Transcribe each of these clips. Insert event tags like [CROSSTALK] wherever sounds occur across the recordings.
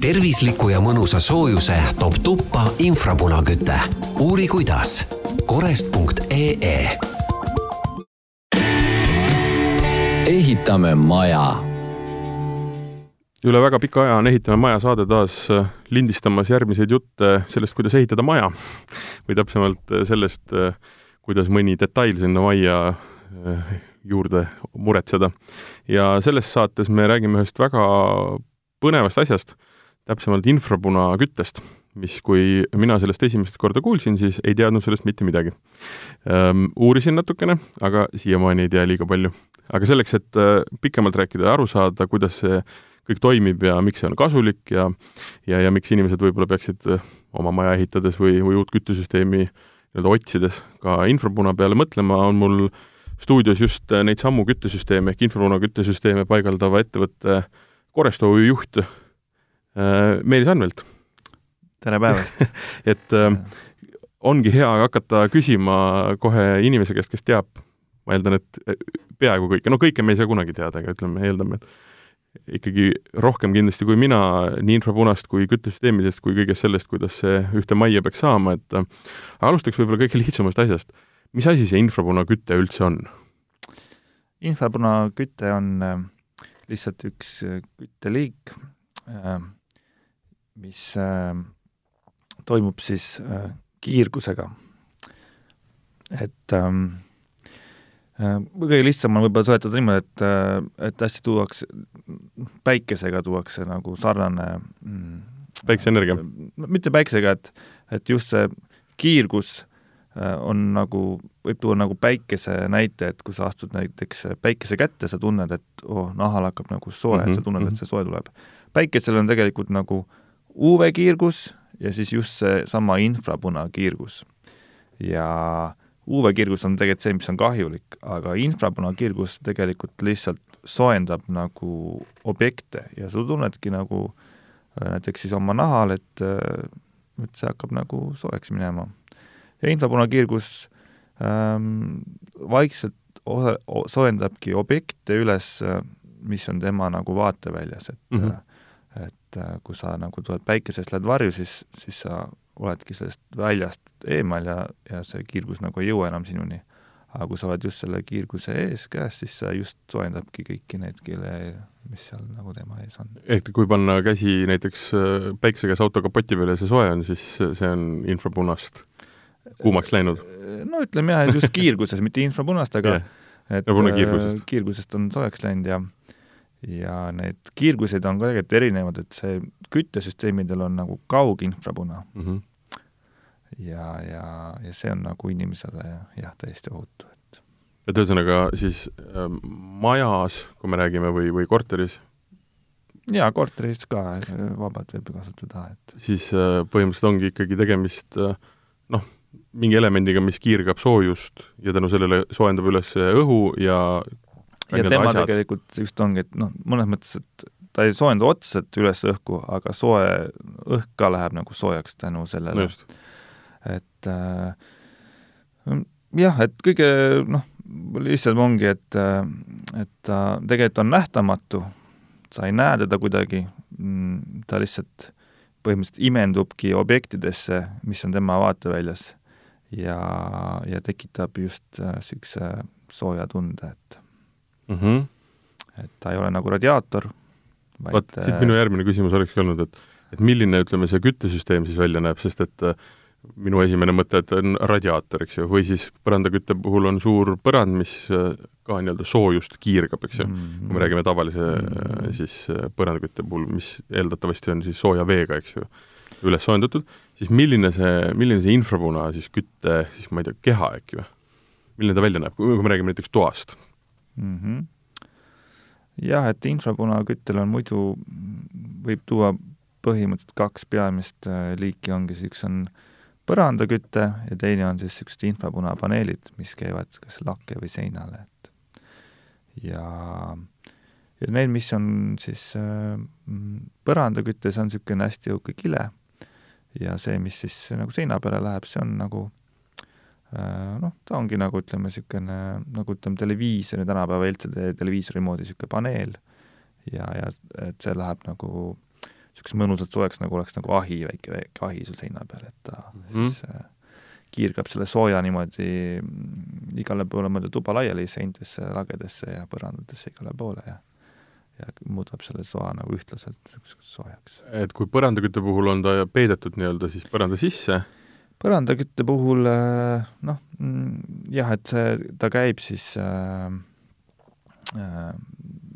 tervisliku ja mõnusa soojuse toob tuppa infrapunaküte. uuri kuidas. korest.ee ehitame maja üle väga pika aja on Ehitame maja saade taas äh, lindistamas järgmiseid jutte sellest, kuidas ehitada maja või täpsemalt äh, sellest, äh, kuidas mõni detail sinna majja juurde muretseda. ja selles saates me räägime ühest väga põnevast asjast, täpsemalt infrapunaküttest, mis, kui mina sellest esimest korda kuulsin, siis ei teadnud sellest mitte midagi ähm,. uurisin natukene, aga siiamaani ei tea liiga palju. aga selleks, et pikemalt rääkida ja aru saada, kuidas see kõik toimib ja miks see on kasulik ja ja, ja miks inimesed võib-olla peaksid äh, oma maja ehitades või, või uut küttesüsteemi nii-öelda otsides ka infrapuna peale mõtlema, on mul stuudios just äh, neid samu küttesüsteeme ehk infrapuna küttesüsteeme paigaldava ettevõtte Koresto juht äh, Meelis Anvelt. tere päevast [LAUGHS] et äh, ongi hea hakata küsima kohe inimese käest, kes teab, ma eeldan, et peaaegu kõike, no kõike me ei saa kunagi teada, aga ütleme, eeldame, et ikkagi rohkem kindlasti kui mina nii infrapunast kui küttesüsteemidest kui kõigest sellest, kuidas see ühte majja peaks saama, et aga alustaks võib-olla kõige lihtsamast asjast. mis asi see infrapunaküte üldse on? infrapunaküte on äh, lihtsalt üks äh, kütteliik, äh, mis toimub siis kiirgusega. et ähm, Äh, kõige lihtsam on võib-olla seletada niimoodi, et, äh, et hästi tuuakse, päikesega tuuakse nagu sarnane mm, päikeseenergia? mitte päikesega, et, et just see kiirgus äh, on nagu, võib tuua nagu päikese näite, et kui sa astud näiteks päikese kätte, sa tunned, et oh, nahal hakkab nagu soe mm, -hmm, sa tunned, et mhm. see soe tuleb. päikesel on tegelikult nagu UV-kiirgus ja siis just seesama infrapunakiirgus. ja UV-kirgus on tegelikult see, mis on kahjulik, aga infrapunakirgus tegelikult lihtsalt soojendab nagu objekte ja sa tunnedki nagu äh, näiteks siis oma nahal, et, äh, et see hakkab nagu soojaks minema. ja infrapunakirgus ähm, vaikselt osa, soojendabki objekte üles, äh, mis on tema nagu vaateväljas, et mm -hmm. Et kui sa nagu tuled päikesest, lähed varju, siis, siis sa oledki sellest väljast eemal ja, ja see kiirgus nagu ei jõua enam sinuni. aga kui sa oled just selle kiirguse ees käes, siis see just soojendabki kõiki neid kille, mis seal nagu tema ees on. ehk kui panna käsi näiteks äh, päikse käes auto kapoti peale ja see soe on, siis see on infrapunast kuumaks läinud? no ütleme jah, just kiirguses, mitte infrapunast, aga [LAUGHS] yeah. et no, kiirgusest. kiirgusest on soojaks läinud ja ja need kiirgused on ka tegelikult erinevad, et see küttesüsteemidel on nagu kauginfrapuna mm. -hmm ja, ja, ja see on nagu inimesele jah, täiesti ohutu, et et ühesõnaga siis äh, majas, kui me räägime, või, või korteris? jaa, korteris ka vabalt võib kasutada, et siis äh, põhimõtteliselt ongi ikkagi tegemist äh, noh, mingi elemendiga, mis kiirgab soojust ja tänu sellele soojendab üles õhu ja ja tema asjad. tegelikult just ongi, et noh, mõnes mõttes, et ta ei soojenda otseselt üles õhku, aga soe, õhk ka läheb nagu soojaks tänu sellele. No et äh, jah, et kõige noh, lihtsam ongi, et, äh, et ta tegelikult on nähtamatu, sa ei näe teda kuidagi, mm, ta lihtsalt põhimõtteliselt imendubki objektidesse, mis on tema vaateväljas ja, ja tekitab just niisuguse äh, sooja tunde, et mm -hmm. et ta ei ole nagu radiaator, vot siit minu järgmine küsimus olekski olnud, et et milline, ütleme, see küttesüsteem siis välja näeb, sest et äh, minu esimene mõte, et on radiaator, eks ju, või siis põrandakütte puhul on suur põrand, mis äh, ka nii-öelda soojust kiirgab, eks ju mm, -hmm. kui me räägime tavalise mm -hmm. siis äh, põrandakütte puhul, mis eeldatavasti on siis sooja veega, eks ju, üles soojendatud, siis milline see, milline see infrapuna siis kütte, siis ma ei tea, keha äkki või? milline ta välja näeb, kui me räägime näiteks toast mm? -hmm. jah, et infrapunaküttel on muidu, võib tuua põhimõtteliselt kaks peamist liiki, ongi see, üks on äh, põrandaküte ja teine on siis niisugused infrapunapaneelid, mis käivad kas lakke või seinale, et ja, ja need, mis on siis äh, põrandaküte, see on niisugune hästi õhuke kile ja see, mis siis nagu seina peale läheb, see on nagu äh, noh, ta ongi nagu ütleme, niisugune nagu ütleme, televiisori, tänapäeva LCD televiisori moodi niisugune paneel ja, ja et see läheb nagu niisuguseks mõnusalt soojaks, nagu oleks nagu ahi, väike, väike ahi sul seina peal, et ta mm -hmm. siis äh, kiirgab selle sooja niimoodi mm, igale poole mööda tuba laiali, seintesse, lagedesse ja põrandatesse igale poole ja ja muudab selle toa nagu ühtlaselt niisuguseks soojaks. et kui põrandakütte puhul on ta peidetud nii-öelda siis põranda sisse, põrandakütte puhul äh, noh, mm, jah, et see, ta käib siis äh, äh,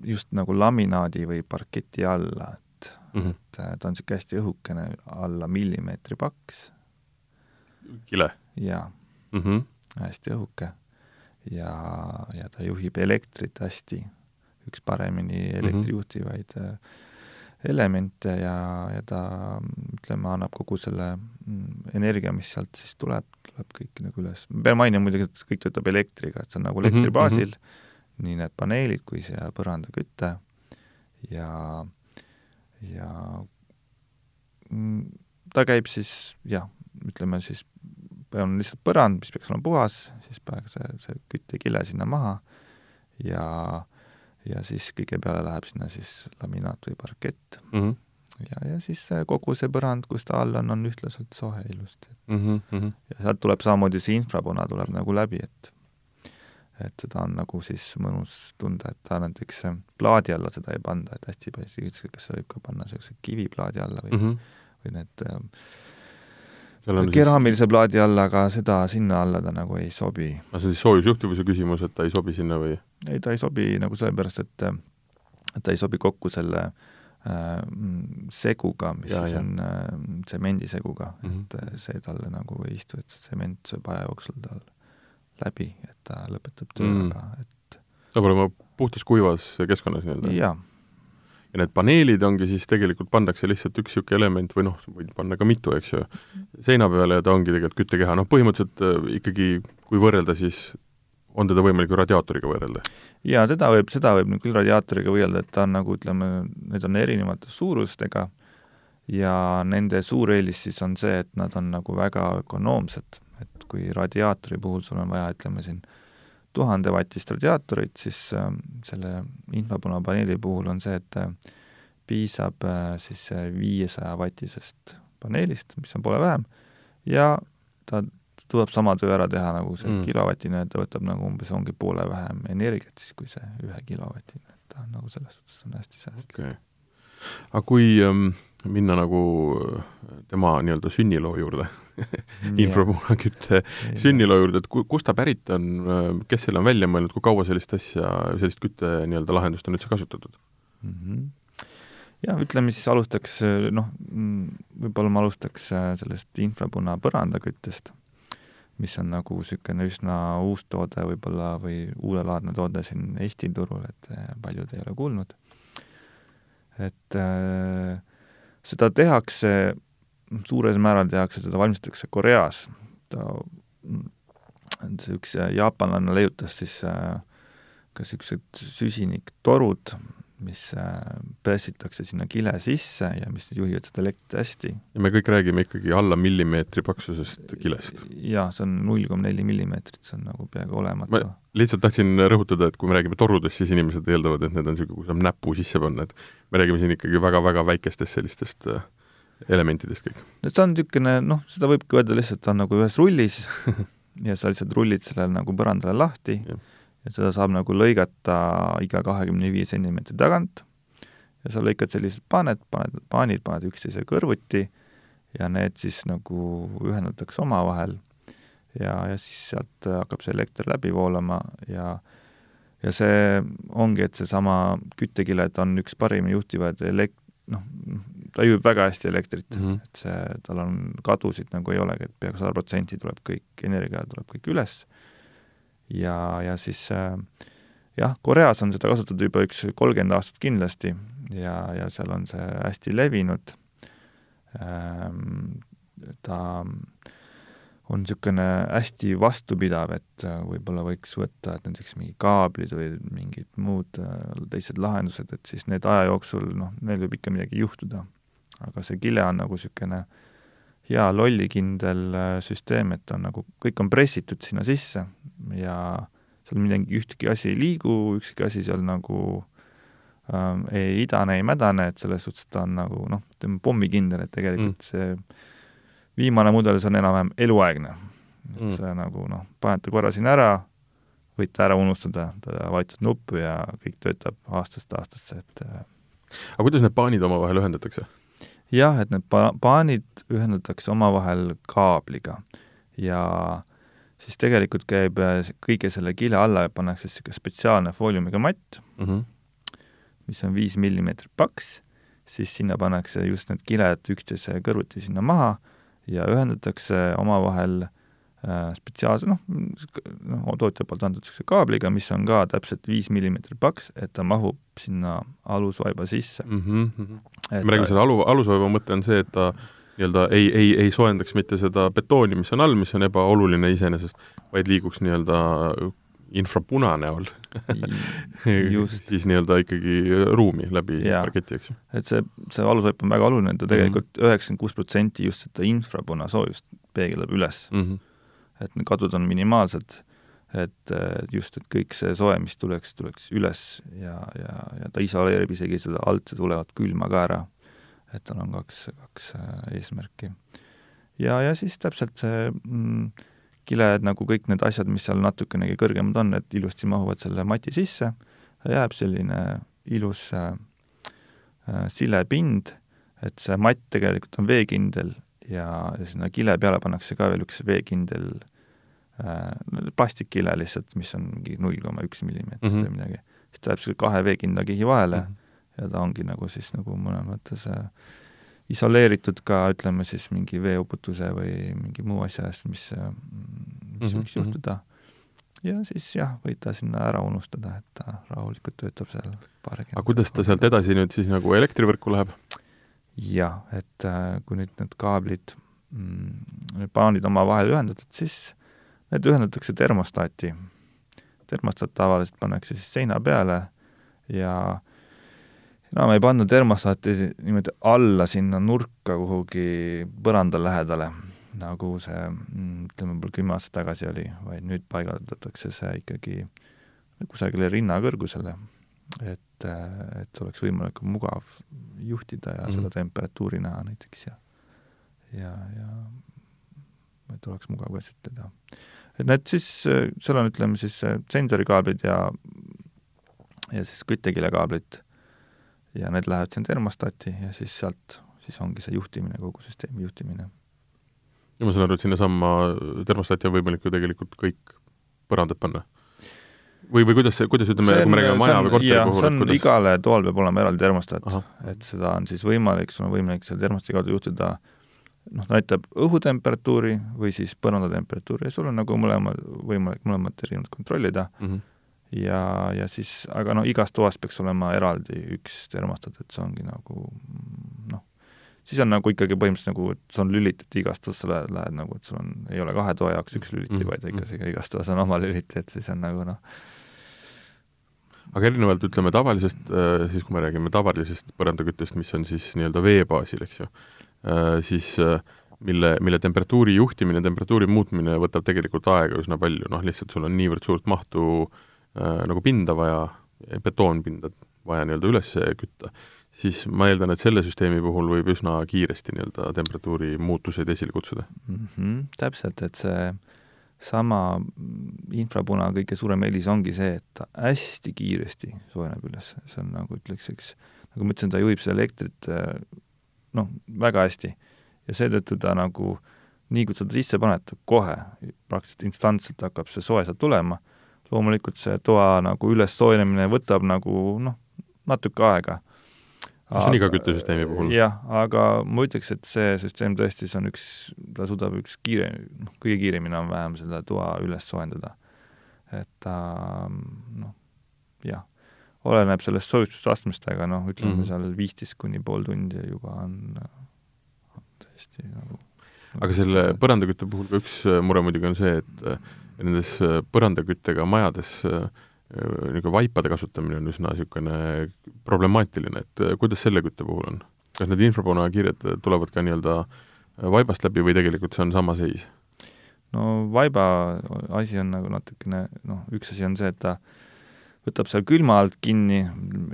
just nagu laminaadi või parketi alla, et mm, -hmm. et ta on niisugune hästi õhukene, alla millimeetri paks. kile? jaa mm, -hmm. hästi õhuke. ja, ja ta juhib elektrit hästi, üks paremini mhm. elektri juhtivaid mm -hmm. elemente ja, ja ta ütleme, annab kogu selle energia, mis sealt siis tuleb, tuleb kõik nagu üles. ma pean mainima muidugi, et kõik töötab elektriga, et see on nagu elektri mm -hmm. baasil mm, -hmm nii need paneelid kui see põrandaküte ja, ja mm, ta käib siis jah, ütleme siis, on lihtsalt põrand, mis peaks olema puhas, siis paneb see, see küttekile sinna maha ja, ja siis kõige peale läheb sinna siis laminaat või parkett mm. -hmm ja, ja siis kogu see põrand, kus ta all on, on ühtlaselt sohe ilusti mm. -hmm. ja sealt tuleb samamoodi see infrapuna tuleb nagu läbi, et et seda on nagu siis mõnus tunda, et ta näiteks plaadi alla seda ei panda, et hästi palju kas võib ka panna niisuguse kiviplaadi alla või mm, -hmm. või need äh, keraamilise siis... plaadi alla, aga seda sinna alla ta nagu ei sobi. aga see on siis soojusjuhtivuse küsimus, et ta ei sobi sinna või? ei, ta ei sobi nagu sellepärast, et et ta ei sobi kokku selle äh, seguga, mis ja, siis ja. on äh, tsemendiseguga mm, -hmm. et äh, see talle nagu ei istu, et see tsement sööb aja jooksul tal läbi, et ta lõpetab töö mm., aga et ta peab olema puhtas kuivas keskkonnas nii-öelda? jaa. ja need paneelid ongi siis tegelikult, pannakse lihtsalt üks niisugune element või noh, võid panna ka mitu, eks ju, seina peale ja ta ongi tegelikult küttekeha, noh põhimõtteliselt äh, ikkagi kui võrrelda, siis on teda võimalik ju radiaatoriga võrrelda? jaa, teda võib, seda võib nüüd küll radiaatoriga võrrelda, et ta on nagu ütleme, need on erinevate suurustega ja nende suur eelis siis on see, et nad on nagu väga ökonoomsed et kui radiaatori puhul sul on vaja, ütleme siin, tuhandevatist radiaatorit, siis äh, selle infopunapaneeli puhul on see, et äh, piisab äh, siis viiesaja-vatisest paneelist, mis on poole vähem, ja ta tuleb sama töö ära teha nagu see mm. kilovatine, ta võtab nagu umbes, ongi poole vähem energiat siis kui see ühe kilovatine, et ta on nagu selles suhtes on hästi säästlik. Okay.. aga kui ähm, minna nagu äh, tema nii-öelda sünniloo juurde [LAUGHS] infrapunakütte sünniloo juurde, et ku-, kust ta pärit on, äh, kes selle on välja mõelnud, kui kaua sellist asja, sellist kütte nii-öelda lahendust on üldse kasutatud? Mm? -hmm jah, ütleme siis alustaks, noh, võib-olla ma alustaks äh, sellest infrapuna põrandaküttest, mis on nagu niisugune üsna uus toode võib-olla või uudelaadne toode siin Eesti turul, et paljud ei ole kuulnud. et äh, seda tehakse, suures määral tehakse, seda valmistatakse Koreas. ta, see üks jaapanlane leiutas siis äh, ka niisugused süsiniktorud, mis äh, pressitakse sinna kile sisse ja mis juhivad seda elektrit hästi. ja me kõik räägime ikkagi alla millimeetri paksusest kilest? jaa, see on null koma neli millimeetrit, see on nagu peaaegu olematu. ma lihtsalt tahtsin rõhutada, et kui me räägime torudest, siis inimesed eeldavad, et need on niisugune, kus saab näpu sisse panna, et me räägime siin ikkagi väga-väga väikestest sellistest äh, elementidest kõik. no see on niisugune, noh, seda võibki öelda lihtsalt, ta on nagu ühes rullis [LAUGHS] ja sa lihtsalt rullid selle nagu põrandale lahti ja ja seda saab nagu lõigata iga kahekümne viie sentimeetri tagant. Ja sa lõikad sellised paaned, paned, paanid paned üksteise kõrvuti ja need siis nagu ühendatakse omavahel. Ja, ja siis sealt hakkab see elekter läbi voolama ja ja see ongi, et seesama küttekiled on üks parimini juhtivaid elek-, noh, ta juhib väga hästi elektrit. Mm, -hmm. et see, tal on kadusid nagu ei olegi, et peaaegu sada protsenti tuleb kõik, energia tuleb kõik üles ja, ja siis äh, jah, Koreas on seda kasutatud juba üks kolmkümmend aastat kindlasti ja, ja seal on see hästi levinud ähm,. ta on niisugune hästi vastupidav, et äh, võib-olla võiks võtta, et näiteks mingi kaablid või mingid muud äh, teised lahendused, et siis need aja jooksul, noh, neil võib ikka midagi juhtuda. aga see kile on nagu niisugune äh, hea lollikindel äh, süsteem, et on nagu, kõik on pressitud sinna sisse ja seal midagi, ühtegi asi ei liigu, ükski asi seal nagu ähm, ei idane, ei mädane, et selles suhtes ta on nagu noh, ütleme pommikindel, et tegelikult mm. see viimane mudel, see on enam-vähem eluaegne. et mm. see nagu noh, panete korra sinna ära, võite ära unustada, ta vajutad nuppu ja kõik töötab aastast aastasse, et äh, aga kuidas need paanid omavahel ühendatakse? Jah, et need pa-, paanid ühendatakse omavahel kaabliga ja siis tegelikult käib äh, kõige selle kile alla pannakse niisugune spetsiaalne fooliumiga matt mm, -hmm. mis on viis millimeetrit paks, siis sinna pannakse just need kiled üksteise kõrvuti sinna maha ja ühendatakse omavahel spetsiaalse noh, noh, tootja poolt antud niisuguse kaabliga, mis on ka täpselt viis millimeetrit paks, et ta mahub sinna alusvaiba sisse mm. -hmm. me räägime selle alu, alusvaiba mõte on see, et ta nii-öelda ei, ei, ei soojendaks mitte seda betooni, mis on all, mis on ebaoluline iseenesest, vaid liiguks nii-öelda infrapuna näol [LAUGHS] siis nii-öelda ikkagi ruumi läbi parketi, eks ju. et see, see alusvaip on väga oluline, ta tegelikult mhm. üheksakümmend kuus protsenti just seda infrapuna soojust peegeldab üles mm. -hmm et kadud on minimaalsed, et just, et kõik see soe, mis tuleks, tuleks üles ja, ja, ja ta isoleerib isegi seda alt tulevat külma ka ära. et tal on kaks, kaks äh, eesmärki. ja, ja siis täpselt see mm, kiled, nagu kõik need asjad, mis seal natukenegi kõrgemad on, et ilusti mahuvad selle mati sisse, jääb selline ilus äh, äh, silepind, et see matt tegelikult on veekindel ja, sinna kile peale pannakse ka veel üks veekindel äh, plastikkile lihtsalt, mis on mingi null koma üks millimeetrit mm -hmm. või midagi. siis ta jääb selle kahe veekindla kihi vahele mm -hmm. ja ta ongi nagu siis nagu mõnes mõttes äh, isoleeritud ka ütleme siis mingi veeuputuse või mingi muu asja eest, mis, äh, mis mm -hmm. võiks juhtuda. ja siis jah, võid ta sinna ära unustada, et ta rahulikult töötab seal paarikümne aga kuidas ta sealt edasi nüüd siis nagu elektrivõrku läheb? Jah, et äh, kui nüüd need kaablid, mm, need paanid omavahel ühendatud, siis need ühendatakse termostaati. termostaat tavaliselt pannakse siis seina peale ja no, ei panna termostaati niimoodi alla sinna nurka kuhugi põranda lähedale, nagu see mm, ütleme, võib-olla kümme aastat tagasi oli, vaid nüüd paigaldatakse see ikkagi kusagile rinna kõrgusele et, et oleks võimalik mugav juhtida ja mm. seda temperatuuri näha näiteks ja ja, ja et oleks mugav käsitleda. et need siis, seal on, ütleme siis sensorikaablid ja ja siis küttekilekaablid ja need lähevad sinna termostati ja siis sealt siis ongi see juhtimine, kogu süsteemi juhtimine. ja ma saan aru, et sinnasamma termostati on võimalik ju tegelikult kõik põrandad panna? Või, või kuidas see, kuidas ütleme, kui me räägime maja või korteri puhul, et kuidas igale toal peab olema eraldi termostaat, et seda on siis võimalik, sul on võimalik selle termostati kaudu juhtida noh, näitab õhutemperatuuri või siis põrandatemperatuuri ja sul on nagu mõlema, võimalik mõlemat erinevat kontrollida mm. -hmm. ja, ja siis, aga noh, igas toas peaks olema eraldi üks termostat, et see ongi nagu noh, siis on nagu ikkagi põhimõtteliselt nagu, et sul on lülitid igast toast, sa lähed, lähed nagu, et sul on, ei ole kahe toa jaoks üks lüliti mm, -hmm. vaid ikka see igas toas on oma lüliti, et siis on nagu noh, aga erinevalt ütleme tavalisest, äh, siis kui me räägime tavalisest põrandaküttest, mis on siis nii-öelda vee baasil, eks ju, äh, siis äh, mille, mille temperatuuri juhtimine, temperatuuri muutmine võtab tegelikult aega üsna palju, noh lihtsalt sul on niivõrd suurt mahtu nagu pinda vaja, betoonpinda vaja nii-öelda üles kütta, siis ma eeldan, et selle süsteemi puhul võib üsna kiiresti nii-öelda temperatuuri muutuseid esile kutsuda mm. -hmm, täpselt, et see sama infrapuna kõige suurem eelis ongi see, et ta hästi kiiresti soojeneb üles, see on nagu ütleks, üks, nagu ma ütlesin, ta juhib seda elektrit noh, väga hästi. ja seetõttu ta nagu, nii kui sa ta sisse paned, kohe, praktiliselt instantselt hakkab see soe sealt tulema, loomulikult see toa nagu üles soojenemine võtab nagu noh, natuke aega see on iga küttesüsteemi puhul? jah, aga ma ütleks, et see süsteem tõesti, see on üks, ta suudab üks kiire, noh, kõige kiiremini enam-vähem seda toa üles soojendada. et ta noh, jah, oleneb sellest soojustusastmest, aga noh, ütleme mm -hmm. seal viisteist kuni pool tundi juba on, on tõesti nagu aga selle põrandakütte puhul ka üks mure muidugi on see, et nendes põrandaküttega majades äh, niisugune vaipade kasutamine on üsna niisugune problemaatiline, et äh, kuidas selle kütte puhul on? kas need infrapunakirjed tulevad ka nii-öelda vaibast läbi või tegelikult see on sama seis? no vaiba asi on nagu natukene noh, üks asi on see, et ta võtab seal külma alt kinni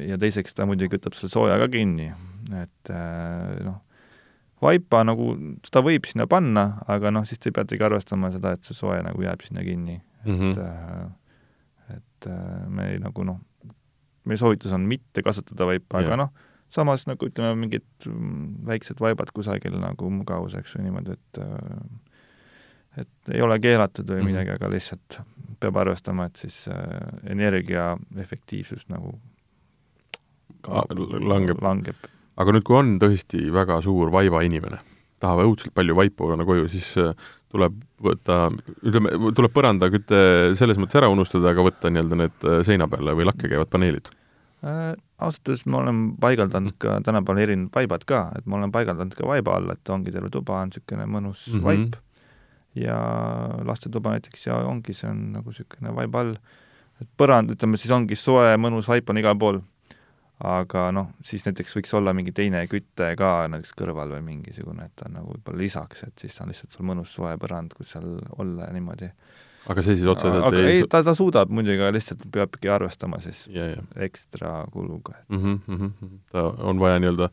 ja teiseks ta muidugi võtab seal sooja ka kinni, et äh, noh, vaipa nagu, seda võib sinna panna, aga noh, siis te peategi arvestama seda, et see soe nagu jääb sinna kinni mm, -hmm. Et et me ei nagu noh, meie soovitus on mitte kasutada vaipa, aga noh, samas nagu ütleme, mingid mm, väiksed vaibad kusagil nagu mugavuseks või niimoodi, et et ei ole keelatud või mhm. midagi, aga lihtsalt peab arvestama, et siis energia efektiivsus nagu ka langeb, langeb.. aga nüüd, kui on tõesti väga suur vaibainimene, tahab õudselt palju vaipu panna koju, siis tuleb võtta, ütleme, tuleb põrandaküte selles mõttes ära unustada, aga võtta nii-öelda need seina peale või lakke käivad paneelid äh,? ausalt öeldes ma olen paigaldanud ka tänapäeval erinevad vaibad ka, et ma olen paigaldanud ka vaiba alla, et ongi terve tuba on niisugune mõnus mm -hmm. vaip ja lastetuba näiteks ja ongi, see on nagu niisugune vaiba all, et põrand, ütleme siis ongi soe, mõnus vaip on igal pool, aga noh, siis näiteks võiks olla mingi teine küte ka näiteks kõrval või mingisugune, et ta on nagu võib-olla lisaks, et siis on lihtsalt sul mõnus soe põrand, kus seal olla ja niimoodi aga see siis otseselt aga ei, ei, ta, ta suudab muidugi, aga lihtsalt peabki arvestama siis yeah, yeah. ekstra kuluga mm. -hmm, mm -hmm. ta on vaja nii-öelda,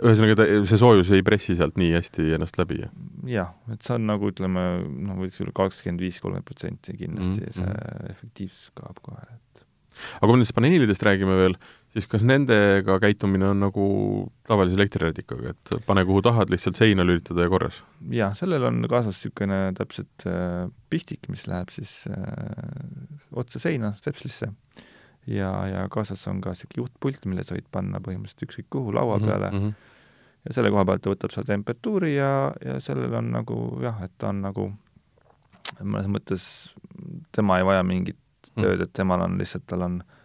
ühesõnaga ta, see soojus ei pressi sealt nii hästi ennast läbi? jah, et see on nagu ütleme, noh, võiks olla kakskümmend viis, kolmkümmend protsenti kindlasti mm -hmm. see mhm. efektiivsus kaob kohe, et aga kui me nendest paneelidest räägime veel, siis kas nendega käitumine on nagu tavalise elektriradikaga, et pane kuhu tahad, lihtsalt seina lülitada ja korras? jah, sellel on kaasas niisugune täpselt äh, pistik, mis läheb siis äh, otse seina, stepslisse, ja, ja kaasas on ka niisugune juhtpult, mille sa võid panna põhimõtteliselt ükskõik kuhu laua mhm, peale mm, -hmm. ja selle koha pealt ta võtab seal temperatuuri ja, ja sellel on nagu jah, et ta on nagu mõnes mõttes, tema ei vaja mingit mhm. tööd, et temal on lihtsalt, tal on äh, Äh,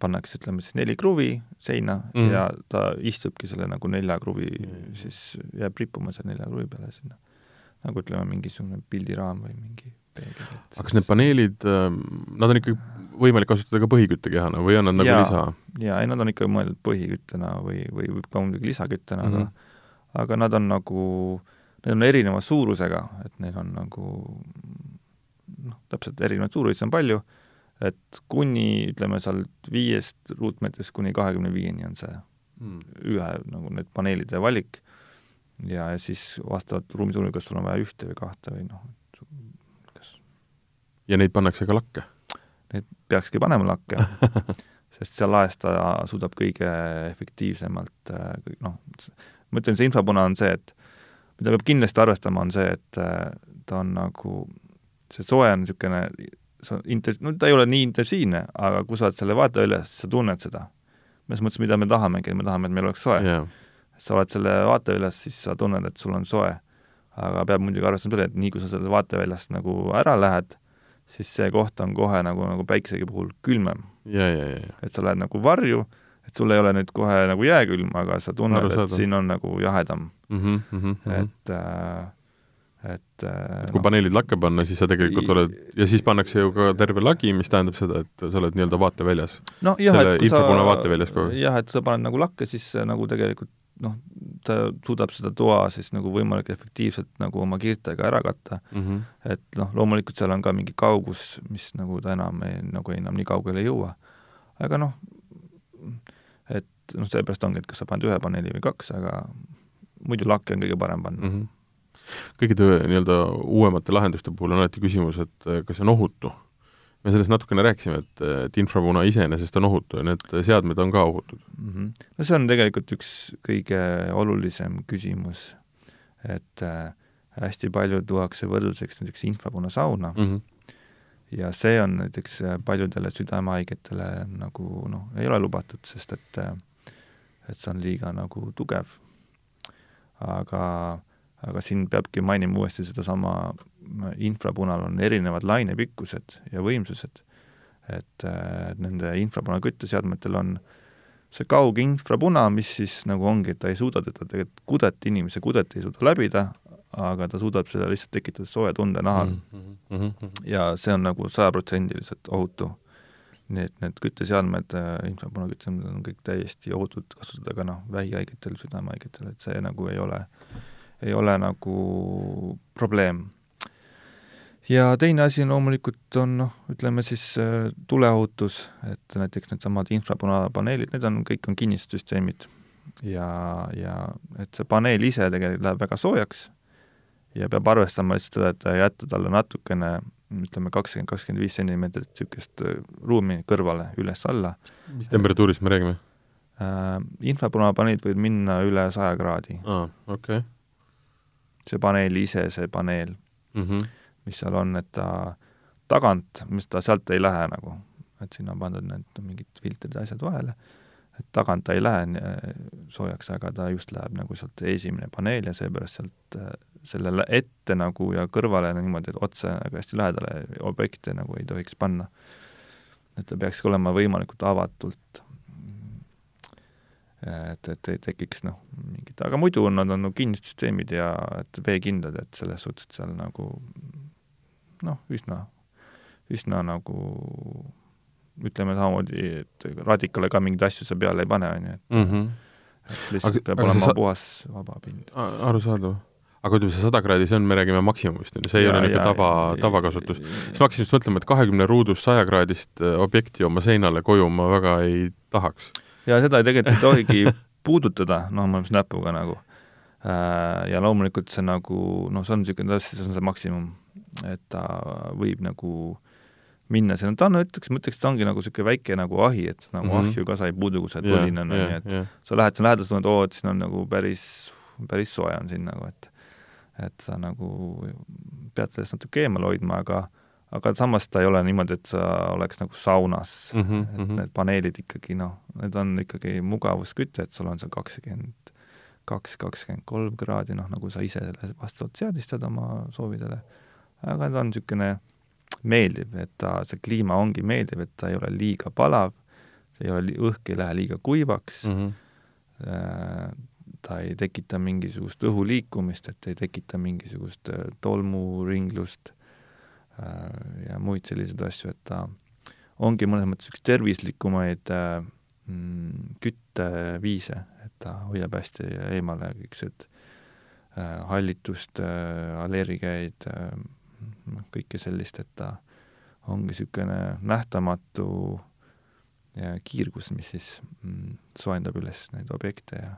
pannakse, ütleme siis neli kruvi seina mm. ja ta istubki selle nagu nelja kruvi mm., siis jääb rippuma seal nelja kruvi peale sinna. nagu ütleme, mingisugune pildiraam või mingi peegel. aga kas need paneelid, ähm, nad on ikkagi võimalik kasutada ka põhiküttekehana või on nad nagu ja, lisa? jaa, ei nad on ikka mõeldud põhiküttena või, või võib ka muidugi lisaküttena mm, -hmm. aga mhm. aga nad on nagu, need on erineva suurusega, et neil on nagu noh, täpselt erinevaid suurusi on palju et kuni ütleme sealt viiest ruutmeetrist kuni kahekümne viieni on see mm. ühe nagu need paneelide valik ja, ja siis vastavalt ruumi suurusele, kas sul on vaja ühte või kahte või noh, kas ja neid pannakse ka lakke? Neid peakski panema lakke [LAUGHS] sest seal laes ta suudab kõige efektiivsemalt kõik noh, ma ütlen, see infopuna on see, et mida peab kindlasti arvestama, on see, et ta on nagu, see soe on niisugune sa inter-, no ta ei ole nii intensiivne, aga kui sa oled selle vaateväljas, siis sa tunned seda. selles mõttes, mida me tahamegi, me tahame, et meil oleks soe yeah.. sa oled selle vaateväljas, siis sa tunned, et sul on soe. aga peab muidugi arvestama selle, et nii kui sa sellest vaateväljast nagu ära lähed, siis see koht on kohe nagu, nagu päikesegi puhul külmem. Yeah, yeah. et sa lähed nagu varju, et sul ei ole nüüd kohe nagu jääkülm, aga sa tunned, et siin on nagu jahedam mm. -hmm, mm -hmm. et äh, et et kui no, paneelid lakke panna, siis sa tegelikult oled, ja siis pannakse ju ka terve lagi, mis tähendab seda, et sa oled nii-öelda vaateväljas. no kui sa vaateväljas kogu aeg. jah, et sa paned nagu lakke, siis nagu tegelikult noh, ta suudab seda toa siis nagu võimalik efektiivselt nagu oma kiirtega ära katta mm. -hmm. et noh, loomulikult seal on ka mingi kaugus, mis nagu ta enam ei, nagu enam nii kaugele ei jõua. aga noh, et noh, seepärast ongi, et kas sa paned ühe paneeli või kaks, aga muidu lakke on kõige parem panna mm. -hmm kõikide nii-öelda uuemate lahenduste puhul on alati küsimus, et eh, kas see on ohutu. me sellest natukene rääkisime, et, et infravuna iseenesest on ohutu ja need seadmed on ka ohutud mm. -hmm. no see on tegelikult üks kõige olulisem küsimus, et äh, hästi palju tuuakse võrdluseks näiteks infrapunasauna mm, -hmm ja see on näiteks paljudele südamehaigetele nagu noh, ei ole lubatud, sest et et see on liiga nagu tugev. aga aga siin peabki mainima uuesti sedasama, infrapunal on erinevad lainepikkused ja võimsused. et nende infrapuna kütteseadmetel on see kauginfrapuna, mis siis nagu ongi, et ta ei suuda teda tegelikult kudet, inimese kudet ei suuda läbida, aga ta suudab seda lihtsalt tekitada sooja tunde nahal mm. -hmm. ja see on nagu sajaprotsendiliselt ohutu. nii et need kütteseadmed, infrapuna kütteseadmed on kõik täiesti ohutud kasutada ka noh, vähihaigetel, südamehaigetel, et see nagu ei ole äh, ei ole nagu probleem. ja teine asi loomulikult on noh, ütleme siis äh, tuleohutus, et näiteks needsamad infrapunapaneelid, need on, kõik on kinnistussüsteemid. ja, ja et see paneel ise tegelikult läheb väga soojaks ja peab arvestama lihtsalt seda, et jätta talle natukene ütleme, kakskümmend, kakskümmend viis sentimeetrit niisugust äh, ruumi kõrvale, üles-alla. mis temperatuurist me räägime äh,? Infrapunapaneelid võivad minna üle saja kraadi. aa, okei okay.. See paneel ise, see paneel mm. -hmm mis seal on, et ta tagant, mis ta sealt ei lähe nagu, et sinna on pandud need mingid filtrid ja asjad vahele, et tagant ta ei lähe soojaks, aga ta just läheb nagu sealt esimene paneel ja seepärast sealt sellele ette nagu ja kõrvale niimoodi, et otse nagu hästi lähedale objekte nagu ei tohiks panna. et ta peaks olema võimalikult avatult et, et ei tekiks noh, mingit, aga muidu on nad on nagu kinnisüsteemid ja et veekindlad, et selles suhtes seal nagu noh, üsna, üsna nagu ütleme samamoodi, et radikale ka mingeid asju sa peale ei pane, on ju, et mm -hmm. et lihtsalt aga, peab aga olema sa... puhas vaba pind. arusaadav aga ütleme, see sada kraadi, see on, me räägime maksimumist, on ju, see ei ja, ole niisugune tava, tavakasutus. siis ma hakkasin just mõtlema, et kahekümne ruudust sajakraadist äh, objekti oma seinale koju ma väga ei tahaks. Ja seda tegelikult ei [LAUGHS] tohigi puudutada, noh, ma mõtlen näpuga nagu. Äh, ja loomulikult see nagu, noh, see on niisugune, see on see maksimum et ta võib nagu minna sinna, ta on, ütleks, ma ütleks, ta ongi nagu niisugune väike nagu ahi, et nagu mm -hmm. ahju ka sa ei puudu, kui sa oled võline, on ju, et yeah. sa lähed sinna lähedale, tunned, oo, et siin on nagu päris, päris soe on siin nagu, et et sa nagu pead sellest natuke eemal hoidma, aga aga samas ta ei ole niimoodi, et sa oleks nagu saunas mm, -hmm, et mm -hmm. need paneelid ikkagi noh, need on ikkagi mugavusküte, et sul on seal kakskümmend kaks, kakskümmend kolm kraadi, noh, nagu sa ise selle vastavalt seadistad oma soovidele aga ta on niisugune meeldiv, et ta, see kliima ongi meeldiv, et ta ei ole liiga palav, see ei ole, õhk ei lähe liiga kuivaks mm, -hmm. ta ei tekita mingisugust õhu liikumist, et ei tekita mingisugust äh, tolmuringlust ja muid selliseid asju, et ta ongi mõnes mõttes üks tervislikumaid mm, kütteviise, et ta hoiab hästi eemale niisugused hallitust, allergiaid, noh, kõike sellist, et ta ongi niisugune nähtamatu kiirgus, mis siis mm, soojendab üles neid objekte ja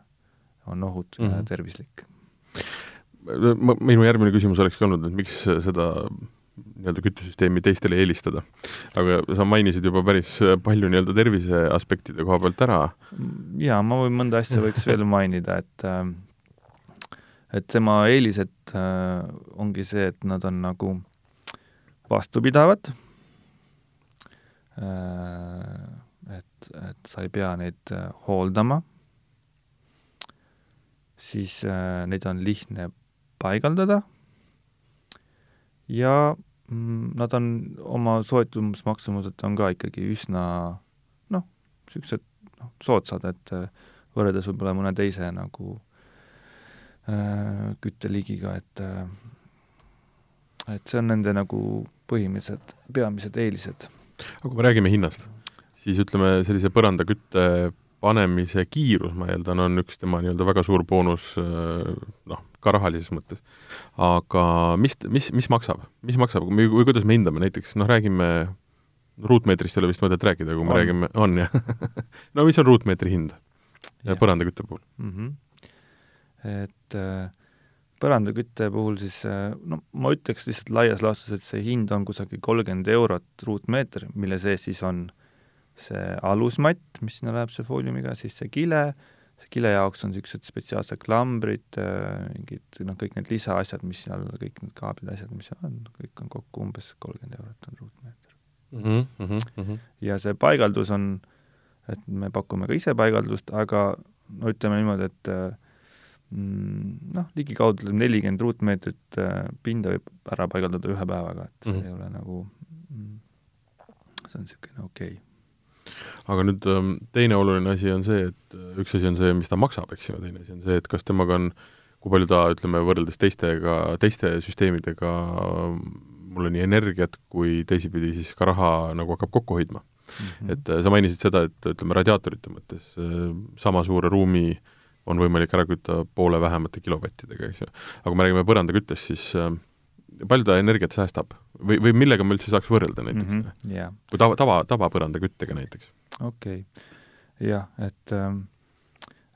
on ohutu mm -hmm. ja mhm. tervislik. minu järgmine küsimus olekski olnud, et miks seda nii-öelda küttesüsteemi teistele eelistada. aga sa mainisid juba päris palju nii-öelda tervise aspektide koha pealt ära. jaa, ma võin mõnda asja võiks veel mainida, et äh, et tema eelised äh, ongi see, et nad on nagu vastupidavad äh,, et, et sa ei pea neid äh, hooldama, siis äh, neid on lihtne paigaldada ja mm, nad on oma soetusmaksumuselt on ka ikkagi üsna noh, niisugused noh, soodsad, et äh, võrreldes võib-olla mõne teise nagu Äh, kütteliigiga, et äh, et see on nende nagu põhilised, peamised eelised. aga kui me räägime hinnast, siis ütleme, sellise põrandakütte panemise kiirus, ma eeldan, on üks tema nii-öelda väga suur boonus äh, noh, ka rahalises mõttes. aga mis, mis, mis maksab, mis maksab? Või, või kuidas me hindame, näiteks noh, räägime ruutmeetrist ei ole vist mõtet rääkida, kui me on. räägime, on jah. [LAUGHS] No mis on ruutmeetri hind? Põrandakütte puhul. Mm? -hmm et äh, põrandakütte puhul siis äh, no ma ütleks lihtsalt laias laastus, et see hind on kusagil kolmkümmend eurot ruutmeeter, mille sees siis on see alusmatt, mis sinna läheb, see fooliumiga, siis see kile, kile jaoks on niisugused spetsiaalsed klambrid, äh, mingid noh, kõik need lisaasjad, mis seal, kõik need kaablid, asjad, mis seal on, kõik on kokku umbes kolmkümmend eurot on ruutmeeter mm. -hmm, mm -hmm. ja see paigaldus on, et me pakume ka ise paigaldust, aga no ütleme niimoodi, et äh, Mm, noh, ligikaudu nelikümmend ruutmeetrit äh, pinda võib ära paigaldada ühe päevaga, et see mm -hmm. ei ole nagu, mm, see on niisugune okei okay. Aga nüüd ähm, teine oluline asi on see, et äh, üks asi on see, mis ta maksab, eks ju, teine asi on see, et kas temaga on, kui palju ta, ütleme, võrreldes teistega, teiste süsteemidega mulle nii energiat kui teisipidi siis ka raha nagu hakkab kokku hoidma mm. -hmm. et äh, sa mainisid seda, et ütleme, radiaatorite mõttes sama suure ruumi äh, on võimalik ära kütta poole vähemate kilovattidega, eks ju. aga kui me räägime põrandaküttest, siis äh, palju ta energiat säästab või, või millega me üldse saaks võrrelda näiteks mm? -hmm. jah, kui tava, tava, tavapõrandaküttega näiteks? okei okay., jah, et ähm,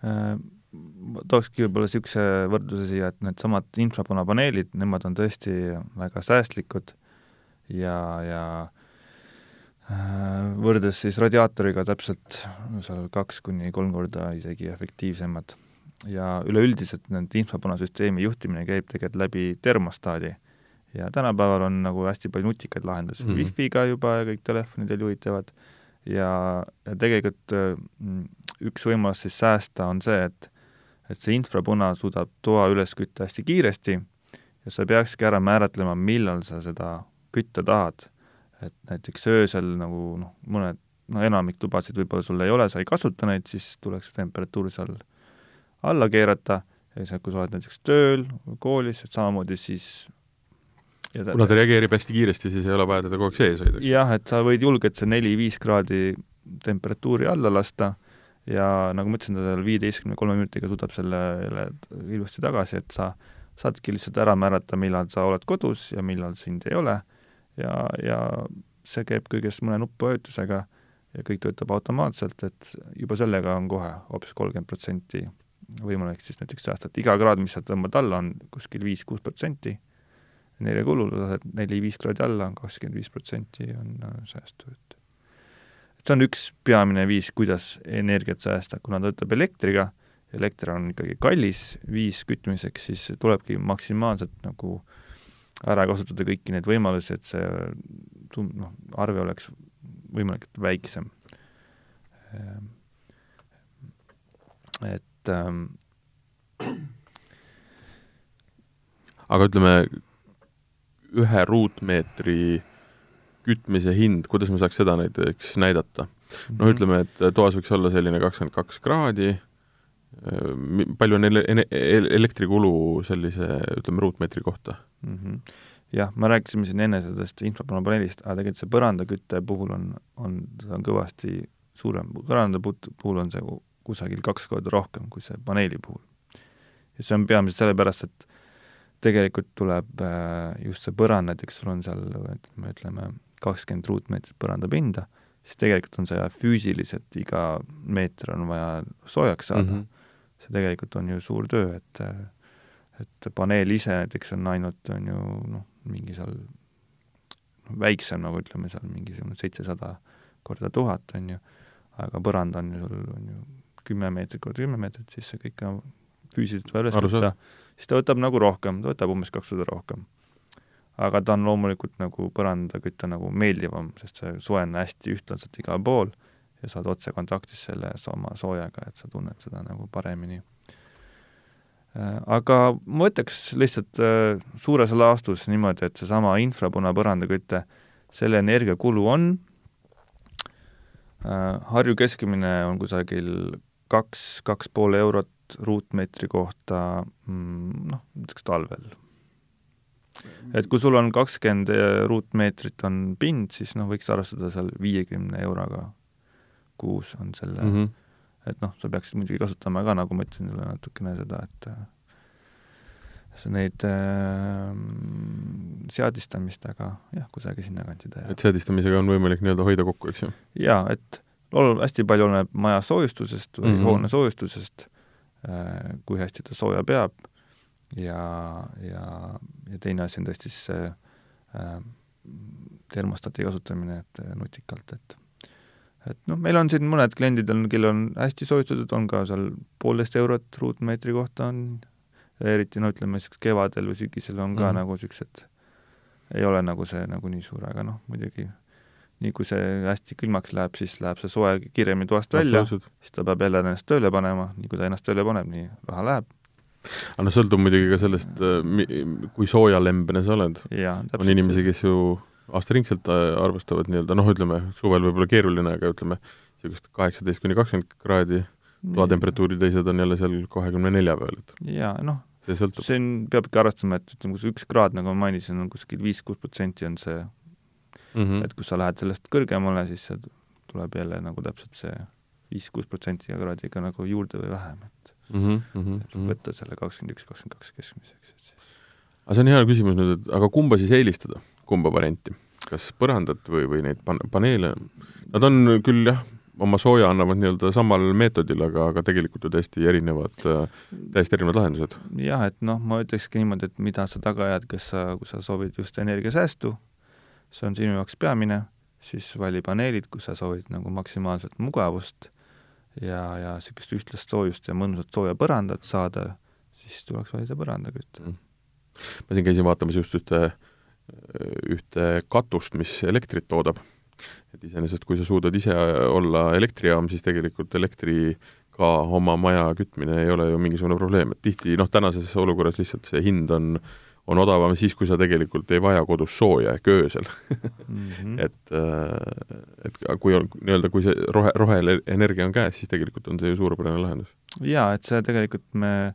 äh, tookski võib-olla niisuguse võrdluse siia, et needsamad infrapunapaneelid, nemad on tõesti väga säästlikud ja, ja äh, võrreldes siis radiaatoriga täpselt seal kaks kuni kolm korda isegi efektiivsemad. ja üleüldiselt nende infopunasüsteemi juhtimine käib tegelikult läbi termostaadi ja tänapäeval on nagu hästi palju nutikaid lahendusi mm -hmm. Wi-Fi-ga juba ja kõik telefonidel juhitavad ja, ja tegelikult äh, üks võimalus siis säästa on see, et et see infrapuna suudab toa üles kütta hästi kiiresti ja sa peakski ära määratlema, millal sa seda kütta tahad. et näiteks öösel nagu noh, mõned, no enamik tubasid võib-olla sul ei ole, sa ei kasuta neid, siis tuleks see temperatuur seal alla keerata ja siis, kui sa oled näiteks tööl koolis, et samamoodi siis ta, kuna ta reageerib hästi kiiresti, siis ei ole vaja teda kogu aeg sees hoida. jah, et sa võid julgelt see neli-viis kraadi temperatuuri alla lasta ja nagu ma ütlesin, ta seal viieteistkümne kolme minutiga suudab selle ilusti tagasi, et sa saadki lihtsalt ära määrata, millal sa oled kodus ja millal sind ei ole. Ja, ja see käib kõigest mõne nupuvajutusega ja kõik töötab automaatselt, et juba sellega on kohe hoopis kolmkümmend protsenti võimalik siis näiteks säästa, et iga kraad, mis sa tõmbad alla, on kuskil viis-kuus protsenti energiakulu, lased neli-viis kraadi alla, on kakskümmend viis protsenti on äh, säästu, et see on üks peamine viis, kuidas energiat säästa, kuna ta töötab elektriga, elekter on ikkagi kallis viis kütmiseks, siis tulebki maksimaalselt nagu ära kasutada kõiki neid võimalusi, et see noh, arve oleks võimalikult väiksem. Ehm, et ähm, aga ütleme, ühe ruutmeetri kütmise hind, kuidas me saaks seda näiteks näidata? noh, ütleme, et toas võiks olla selline kakskümmend kaks kraadi, palju on ele-, elektrikulu sellise, ütleme, ruutmeetri kohta mm? -hmm. jah, me rääkisime siin enne sellest infrapaneelist, aga tegelikult see põrandakütte puhul on, on, see on kõvasti suurem, põranda puhul on see kusagil kaks korda rohkem kui see paneeli puhul. ja see on peamiselt sellepärast, et tegelikult tuleb äh, just see põrand, näiteks sul on seal, ütleme, ütleme kakskümmend ruutmeetrit põrandapinda, siis tegelikult on see füüsiliselt, iga meeter on vaja soojaks saada mm. -hmm. see tegelikult on ju suur töö, et et paneel ise näiteks on ainult, on ju noh, mingi seal noh, väiksem, nagu ütleme seal mingisugune seitsesada korda tuhat, on ju, aga põrand on ju sul, on ju kümme meetrit korda kümme meetrit, siis see kõik on füüsiliselt vaja üles võtta siis ta võtab nagu rohkem, ta võtab umbes kaks korda rohkem. aga ta on loomulikult nagu põrandaküte nagu meeldivam, sest see soojeneb hästi ühtlaselt igal pool ja sa oled otsekontaktis selle oma soojaga, et sa tunned seda nagu paremini. Äh, aga ma võtaks lihtsalt äh, suures laastus niimoodi, et seesama infrapuna põrandaküte, selle energiakulu on äh, Harju keskmine on kusagil kaks, kaks pool eurot ruutmeetri kohta mm, noh, näiteks talvel. et kui sul on kakskümmend ruutmeetrit on pind, siis noh, võiks arvestada seal viiekümne euroga kuus on selle mm, -hmm. et noh, sa peaksid muidugi kasutama ka, nagu ma ütlesin sulle natukene seda, et see neid äh, seadistamist, aga jah, kusagil sinnakanti teha. et seadistamisega on võimalik nii-öelda hoida kokku, eks ju? jaa, et ol-, hästi palju oleneb maja soojustusest või mm -hmm. hoone soojustusest kui hästi ta sooja peab ja, ja, ja teine asi on tõesti siis see äh, termostati kasutamine, et äh, nutikalt, et et noh, meil on siin mõned kliendid on, kellel on hästi soojustatud, on ka seal poolteist eurot ruutmeetri kohta on, eriti no ütleme, niisugused kevadel või sügisel on ka mm -hmm. nagu niisugused, ei ole nagu see nagu nii suur, aga noh, muidugi nii kui see hästi külmaks läheb, siis läheb see soe kiiremini toast välja, siis ta peab jälle ennast tööle panema, nii kui ta ennast tööle paneb, nii raha läheb. aga noh, sõltub muidugi ka sellest, äh, kui soojalembene sa oled. on inimesi, kes ju aastaringselt äh, arvestavad nii-öelda noh, ütleme suvel võib-olla keeruline, aga ütleme, niisugust kaheksateist kuni kakskümmend kraadi toatemperatuuri, teised on jälle seal kahekümne nelja peal, et jaa, noh, see sõltub. siin peabki arvestama, et ütleme, kui see üks kraad, nagu ma mainisin, on kuskil viis-kuus protsenti on see mm. -hmm. et kui sa lähed sellest kõrgemale, siis see tuleb jälle nagu täpselt see viis-kuus protsenti kraadiga nagu juurde või vähem, et mm -hmm. et võtta selle kakskümmend üks, kakskümmend kaks keskmiseks, et siis aga see on hea küsimus nüüd, et aga kumba siis eelistada, kumba varianti? kas põrandat või, või neid pan-, paneele? Nad on küll jah, oma sooja annavad nii-öelda samal meetodil, aga, aga tegelikult ju täiesti erinevad, täiesti erinevad lahendused. jah, et noh, ma ütlekski niimoodi, et mida sa taga ajad, kas sa, kui sa soovid just energiasäästu, see on sinu jaoks peamine, siis vali paneelid, kui sa soovid nagu maksimaalset mugavust ja, ja niisugust ühtlast soojust ja mõnusat sooja põrandat saada, siis tuleks valida põrandakütte mm. Ma siin käisin vaatamas just ühte, ühte katust, mis elektrit toodab. et iseenesest, kui sa suudad ise olla elektrijaam, siis tegelikult elektriga oma maja kütmine ei ole ju mingisugune probleem, et tihti noh, tänases olukorras lihtsalt see hind on on odavam siis, kui sa tegelikult ei vaja kodus sooja ehk öösel mm. -hmm. [LAUGHS] et, et kui on nii-öelda, kui see rohe, roheenergia on käes, siis tegelikult on see ju suurepärane lahendus. jaa, et see tegelikult me äh,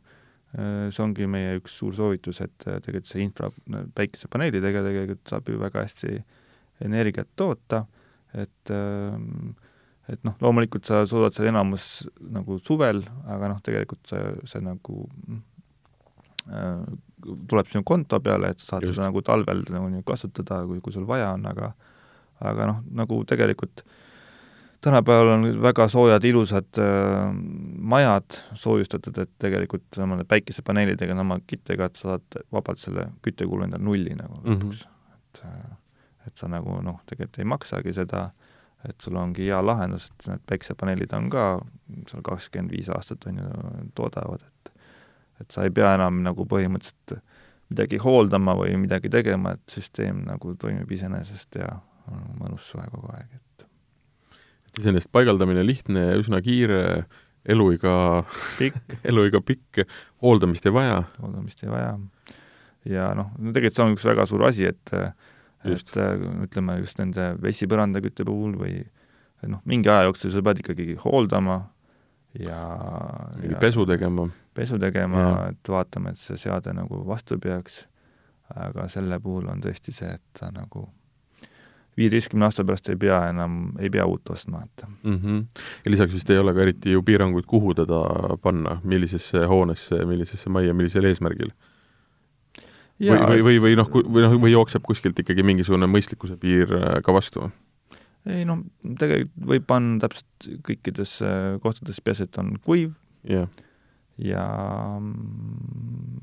Äh, see ongi meie üks suur soovitus, et äh, tegelikult see infra, päikesepaneelidega tegelikult saab ju väga hästi energiat toota, et et noh, loomulikult sa suudad seal enamus nagu suvel, aga noh, tegelikult see, see nagu äh, tuleb sinu konto peale, et sa saad Just. seda nagu talvel nagu kasutada, kui, kui sul vaja on, aga aga noh, nagu tegelikult tänapäeval on väga soojad, ilusad äh, majad soojustatud, et tegelikult samade päikesepaneelidega, sama kittega, et sa saad vabalt selle küttekulu endale nulli nagu lõpuks mm. -hmm. et äh, et sa nagu noh, tegelikult ei maksagi seda, et sul ongi hea lahendus, et need päikesepaneelid on ka seal kakskümmend viis aastat on ju, toodavad, et et sa ei pea enam nagu põhimõtteliselt midagi hooldama või midagi tegema, et süsteem nagu toimib iseenesest ja on mõnus soe kogu aeg, et iseenesest paigaldamine lihtne ja üsna kiire, eluiga pikk [LAUGHS] eluiga pikk, hooldamist ei vaja. hooldamist ei vaja. ja noh, no tegelikult see on üks väga suur asi, et just. et ütleme just nende vesipõrandakütte puhul või noh, mingi aja jooksul sa pead ikkagi hooldama ja mingi pesu tegema. pesu tegema, et vaatame, et see seade nagu vastu peaks, aga selle puhul on tõesti see, et ta nagu viieteistkümne aasta pärast ei pea enam, ei pea uut ostma, et mm. -hmm. ja lisaks vist ei ole ka eriti ju piiranguid, kuhu teda panna, millisesse hoonesse, millisesse majja, millisel eesmärgil? või, või, või, või noh, või noh, või jookseb kuskilt ikkagi mingisugune mõistlikkuse piir äh, ka vastu? Ei noh, tegelikult võib panna täpselt kõikidesse kohtadesse, peaasi, et on kuiv yeah. ja mm,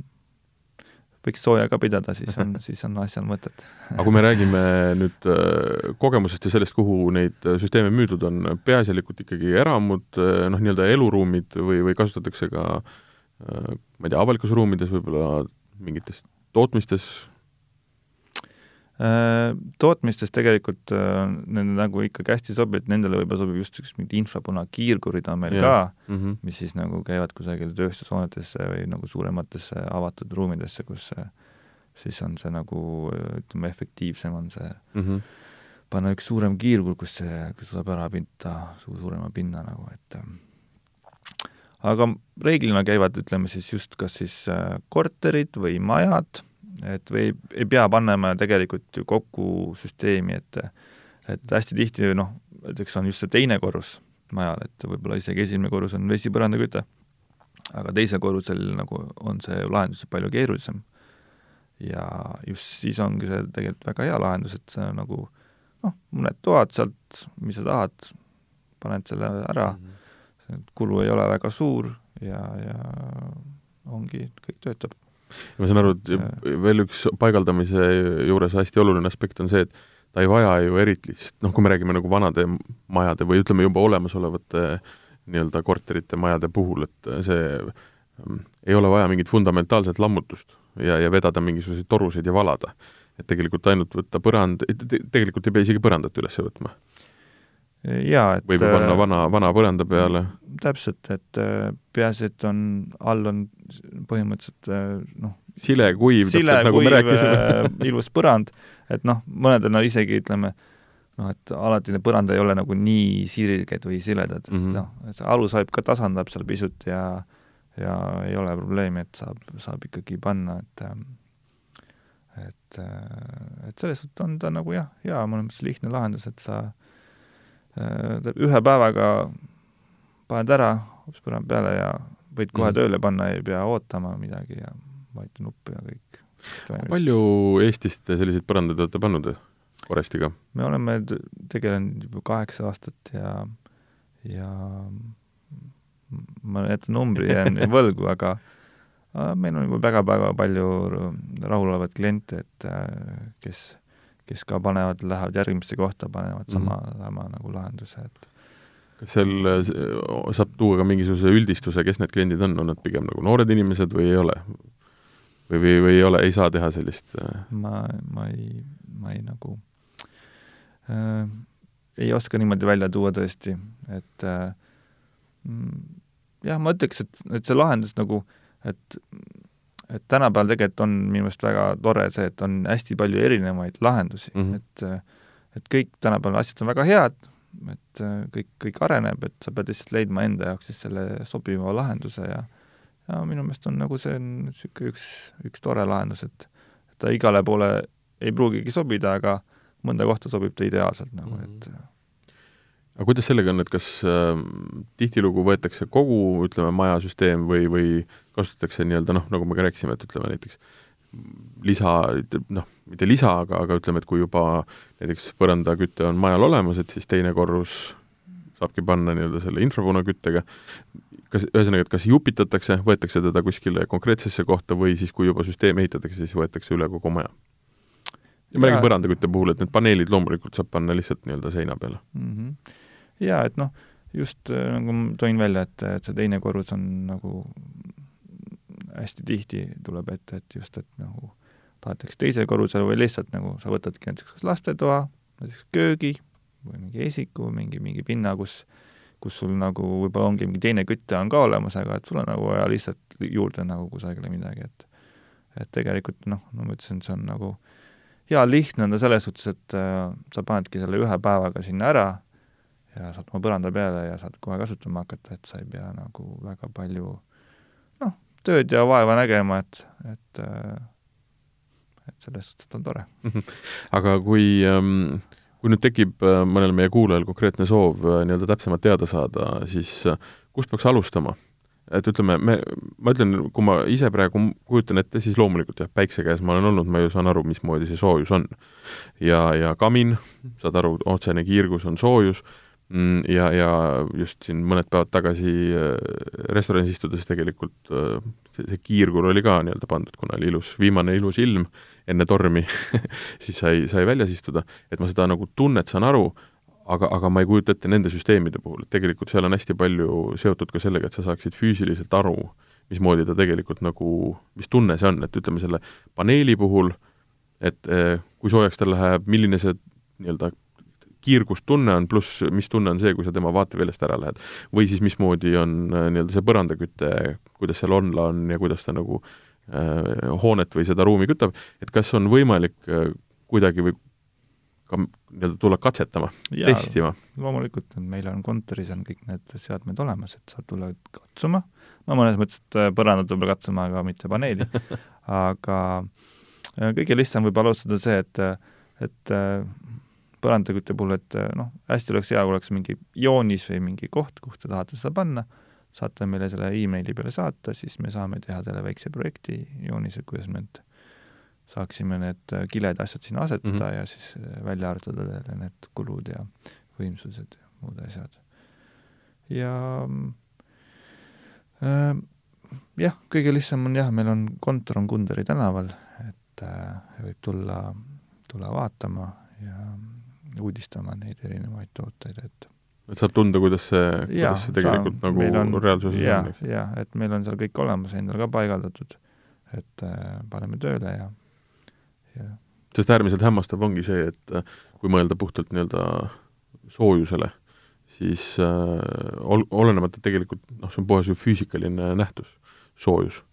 võiks sooja ka pidada, siis on, [LAUGHS] siis on asjal mõtet. aga kui me räägime nüüd äh, kogemusest ja sellest, kuhu neid äh, süsteeme müüdud on, peaasjalikult ikkagi eramud, äh, noh, nii-öelda eluruumid või, või kasutatakse ka ma ei tea, avalikes ruumides võib-olla mingites tootmistes tootmistes tegelikult äh, need nagu ikkagi hästi sobib, et nendele võib-olla sobib just niisugused mingid infrapunakiirgurid on meil yeah. ka mm, -hmm. mis siis nagu käivad kusagil tööstushoonetesse või nagu suurematesse avatud ruumidesse, kus siis on see nagu ütleme, efektiivsem on see mm -hmm. panna üks suurem kiirgur, kus see, kus saab ära pinta suurema pinna nagu, et aga reeglina käivad, ütleme siis just kas siis äh, korterid või majad et või ei pea panema tegelikult ju kokku süsteemi, et et hästi tihti noh, näiteks on just see teine korrus majal, et võib-olla isegi esimene korrus on vesipõrandaküte, aga teisel korrusel nagu on see lahendus palju keerulisem. ja just siis ongi see tegelikult väga hea lahendus, et nagu noh, mõned toad sealt, mis sa tahad, paned selle ära mm, -hmm. kulu ei ole väga suur ja, ja ongi, kõik töötab ma saan aru, et veel üks paigaldamise juures hästi oluline aspekt on see, et ta ei vaja ju eritlist, noh, kui me räägime nagu vanade majade või ütleme, juba olemasolevate nii-öelda korterite, majade puhul, et see ähm, ei ole vaja mingit fundamentaalset lammutust ja, ja vedada mingisuguseid torusid ja valada. et tegelikult ainult võtta põrand, tegelikult ei pea isegi põrandat üles võtma jaa, et võib ju panna äh, vana, vana põranda peale. täpselt, et äh, peaasi, et on, all on põhimõtteliselt äh, noh, sile, kuiv, sile, nagu kuiv, ilus põrand, et noh, mõnedel no isegi ütleme, noh, et alati need põrand ei ole nagu nii sirged või siledad, et mm -hmm. noh, see alusvaip ka tasandab seal pisut ja ja ei ole probleemi, et saab, saab ikkagi panna, et et, et selles suhtes on ta nagu jah, hea, mõnes mõttes lihtne lahendus, et sa Äh, ühe päevaga paned ära hoopis põrand peale ja võid kohe mm. tööle panna, ei pea ootama midagi ja vajuta nuppu ja kõik. palju Eestist selliseid põrandaid olete pannud Forestiga? me oleme tegelenud juba kaheksa aastat ja, ja ma jätan numbri, jään [LAUGHS] võlgu, aga meil on juba väga-väga palju rahulolevaid kliente, et kes, kes ka panevad, lähevad järgmisse kohta, panevad sama mm, -hmm. sama nagu lahenduse, et kas seal saab tuua ka mingisuguse üldistuse, kes need kliendid on, on nad pigem nagu noored inimesed või ei ole? või, või, või ei ole, ei saa teha sellist ma, ma ei, ma ei nagu äh, ei oska niimoodi välja tuua tõesti, et äh, jah, ma ütleks, et, et see lahendus nagu, et et tänapäeval tegelikult on minu meelest väga tore see, et on hästi palju erinevaid lahendusi mm, -hmm. et et kõik tänapäeval asjad on väga head, et kõik, kõik areneb, et sa pead lihtsalt leidma enda jaoks siis selle sobiva lahenduse ja ja minu meelest on nagu see on niisugune üks, üks tore lahendus, et ta igale poole ei pruugigi sobida, aga mõnda kohta sobib ta ideaalselt nagu et mhm aga kuidas sellega on, et kas äh, tihtilugu võetakse kogu, ütleme, majasüsteem või, või kasutatakse nii-öelda noh, nagu me ka rääkisime, et ütleme näiteks lisa, noh, mitte lisa, aga, aga ütleme, et kui juba näiteks põrandaküte on majal olemas, et siis teine korrus saabki panna nii-öelda selle infrapunaküttega, kas, ühesõnaga, et kas jupitatakse, võetakse teda kuskile konkreetsesse kohta või siis, kui juba süsteem ehitatakse, siis võetakse üle kogu maja? ja ma räägin põrandakütte puhul, et need paneelid loomulikult saab panna lihtsalt nii-öelda seina peale mm. -hmm jaa, et noh, just äh, nagu ma toin välja, et, et see teine korrus on nagu hästi tihti tuleb ette, et just, et nagu tahetakse teisele korrusele või lihtsalt nagu sa võtadki näiteks kas lastetoa, näiteks köögi või mingi esiku, mingi, mingi pinna, kus kus sul nagu võib-olla ongi mingi teine küte on ka olemas, aga et sul on nagu vaja lihtsalt juurde nagu kusagile midagi, et et tegelikult noh, no ma ütlesin, see on nagu hea lihtne on ta selles suhtes, et äh, sa panedki selle ühe päevaga sinna ära ja saad oma põranda peale ja saad kohe kasutama hakata, et sa ei pea nagu väga palju noh, tööd ja vaeva nägema, et, et et selles suhtes ta on tore aga kui, ähm, kui nüüd tekib äh, mõnel meie kuulajal konkreetne soov äh, nii-öelda täpsemalt teada saada, siis äh, kust peaks alustama? et ütleme, me, ma ütlen, kui ma ise praegu kujutan ette, siis loomulikult jah, päikse käes ma olen olnud, ma ju saan aru, mismoodi see soojus on. ja, ja kamin, saad aru, otsene kiirgus on soojus ja, ja just siin mõned päevad tagasi äh, restoranis istudes tegelikult äh, see, see kiirgur oli ka nii-öelda pandud, kuna oli ilus, viimane ilus ilm enne tormi [LAUGHS] siis sai, sai väljas istuda, et ma seda nagu tunnet saan aru, aga, aga ma ei kujuta ette nende süsteemide puhul, et tegelikult seal on hästi palju seotud ka sellega, et sa saaksid füüsiliselt aru, mismoodi ta tegelikult nagu, mis tunne see on, et ütleme selle paneeli puhul, et eh, kui soojaks tal läheb, milline see nii-öelda kiirgustunne on, pluss mis tunne on see, kui sa tema vaateväljast ära lähed. või siis mismoodi on äh, nii-öelda see põrandaküte, kuidas seal olla on ja kuidas ta nagu äh, hoonet või seda ruumi kütab, et kas on võimalik äh, kuidagi või ka nii-öelda tulla katsetama, testima? loomulikult, meil on kontoris on kõik need seadmed olemas, et saab tulla katsuma, no mõnes mõttes, et äh, põrandat võib-olla katsuma, aga mitte paneeli [LAUGHS] aga äh, kõige lihtsam võib alustada see, et et põrandakütte puhul, et eh, noh, hästi oleks hea, kui oleks mingi joonis või mingi koht, kuhu te tahate seda panna, saate meile selle emaili peale saata, siis me saame teha teile väikse projekti, joonise, kuidas me need saaksime need eh, kiled asjad sinna asetada mm -hmm. ja siis eh, välja arvutada teile need kulud ja võimsused ja muud asjad. ja äh, jah, kõige lihtsam on jah, meil on kontor on Kunderi tänaval, et äh, võib tulla, tulla vaatama ja uudistama neid erinevaid tooteid, et et saab tunda, kuidas see, kuidas see tegelikult saab, nagu on, reaalsuses ja, on, eks? jah, et meil on seal kõik olemas, endal ka paigaldatud, et äh, paneme tööle ja, ja sest äärmiselt hämmastav ongi see, et äh, kui mõelda puhtalt nii-öelda soojusele, siis äh, ol-, olenemata tegelikult noh, see on puhas ju füüsikaline nähtus, soojus.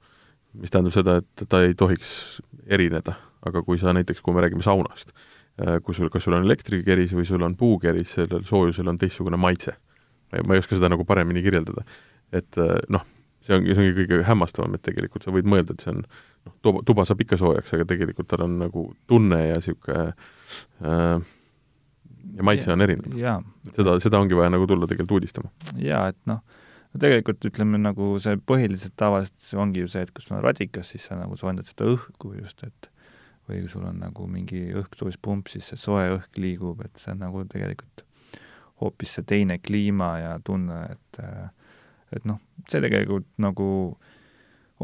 mis tähendab seda, et ta ei tohiks erineda, aga kui sa näiteks, kui me räägime saunast, kui sul, kas sul on elektrikeris või sul on puukeris, sellel soojusel on teistsugune maitse. ma ei oska seda nagu paremini kirjeldada. et äh, noh, see ongi, see ongi kõige hämmastavam, et tegelikult sa võid mõelda, et see on noh, tuba, tuba saab ikka soojaks, aga tegelikult tal on nagu tunne ja niisugune äh, ja maitse ja, on erinev. seda, seda ongi vaja nagu tulla tegelikult uudistama. jaa, et noh, no tegelikult ütleme nagu see põhiliselt tavaliselt see ongi ju see, et kui sul on radikas, siis sa nagu soojendad seda õhku just, et või kui sul on nagu mingi õhksoojuspump, siis see soe õhk liigub, et see on nagu tegelikult hoopis see teine kliima ja tunne, et et noh, see tegelikult nagu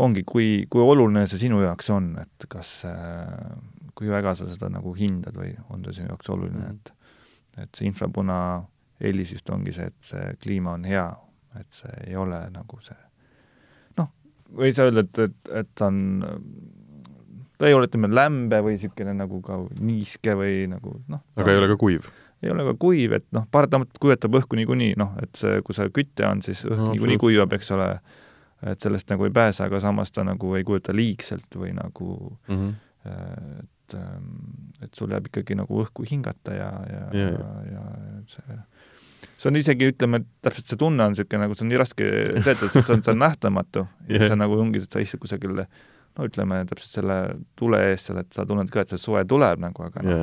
ongi, kui, kui oluline see sinu jaoks on, et kas, kui väga sa seda nagu hindad või on ta sinu jaoks oluline, Mhm. et et see infrapuna eelis just ongi see, et see kliima on hea, et see ei ole nagu see noh, või ei saa öelda, et, et, et ta on ta ei ole, ütleme, lämbe või niisugune nagu ka niiske või nagu noh, aga ei ole ka kuiv. ei ole ka kuiv, et noh, paratamatult kuivatab õhku niikuinii, noh, et see, kui see küte on, siis õhk No, niikuinii kuivab, eks ole, et sellest nagu ei pääse, aga samas ta nagu ei kujuta liigselt või nagu Mm -hmm. et, et sul jääb ikkagi nagu õhku hingata ja, ja Ja, yeah. ja, ja see, see on isegi, ütleme, täpselt see tunne on niisugune nagu, see on nii raske [LAUGHS] seletada, sest see on, see on nähtamatu ja Jah. see nagu ongi, et sa istud kusagil no ütleme, täpselt selle tule ees seal, et sa tunned ka, et see soe tuleb nagu, aga noh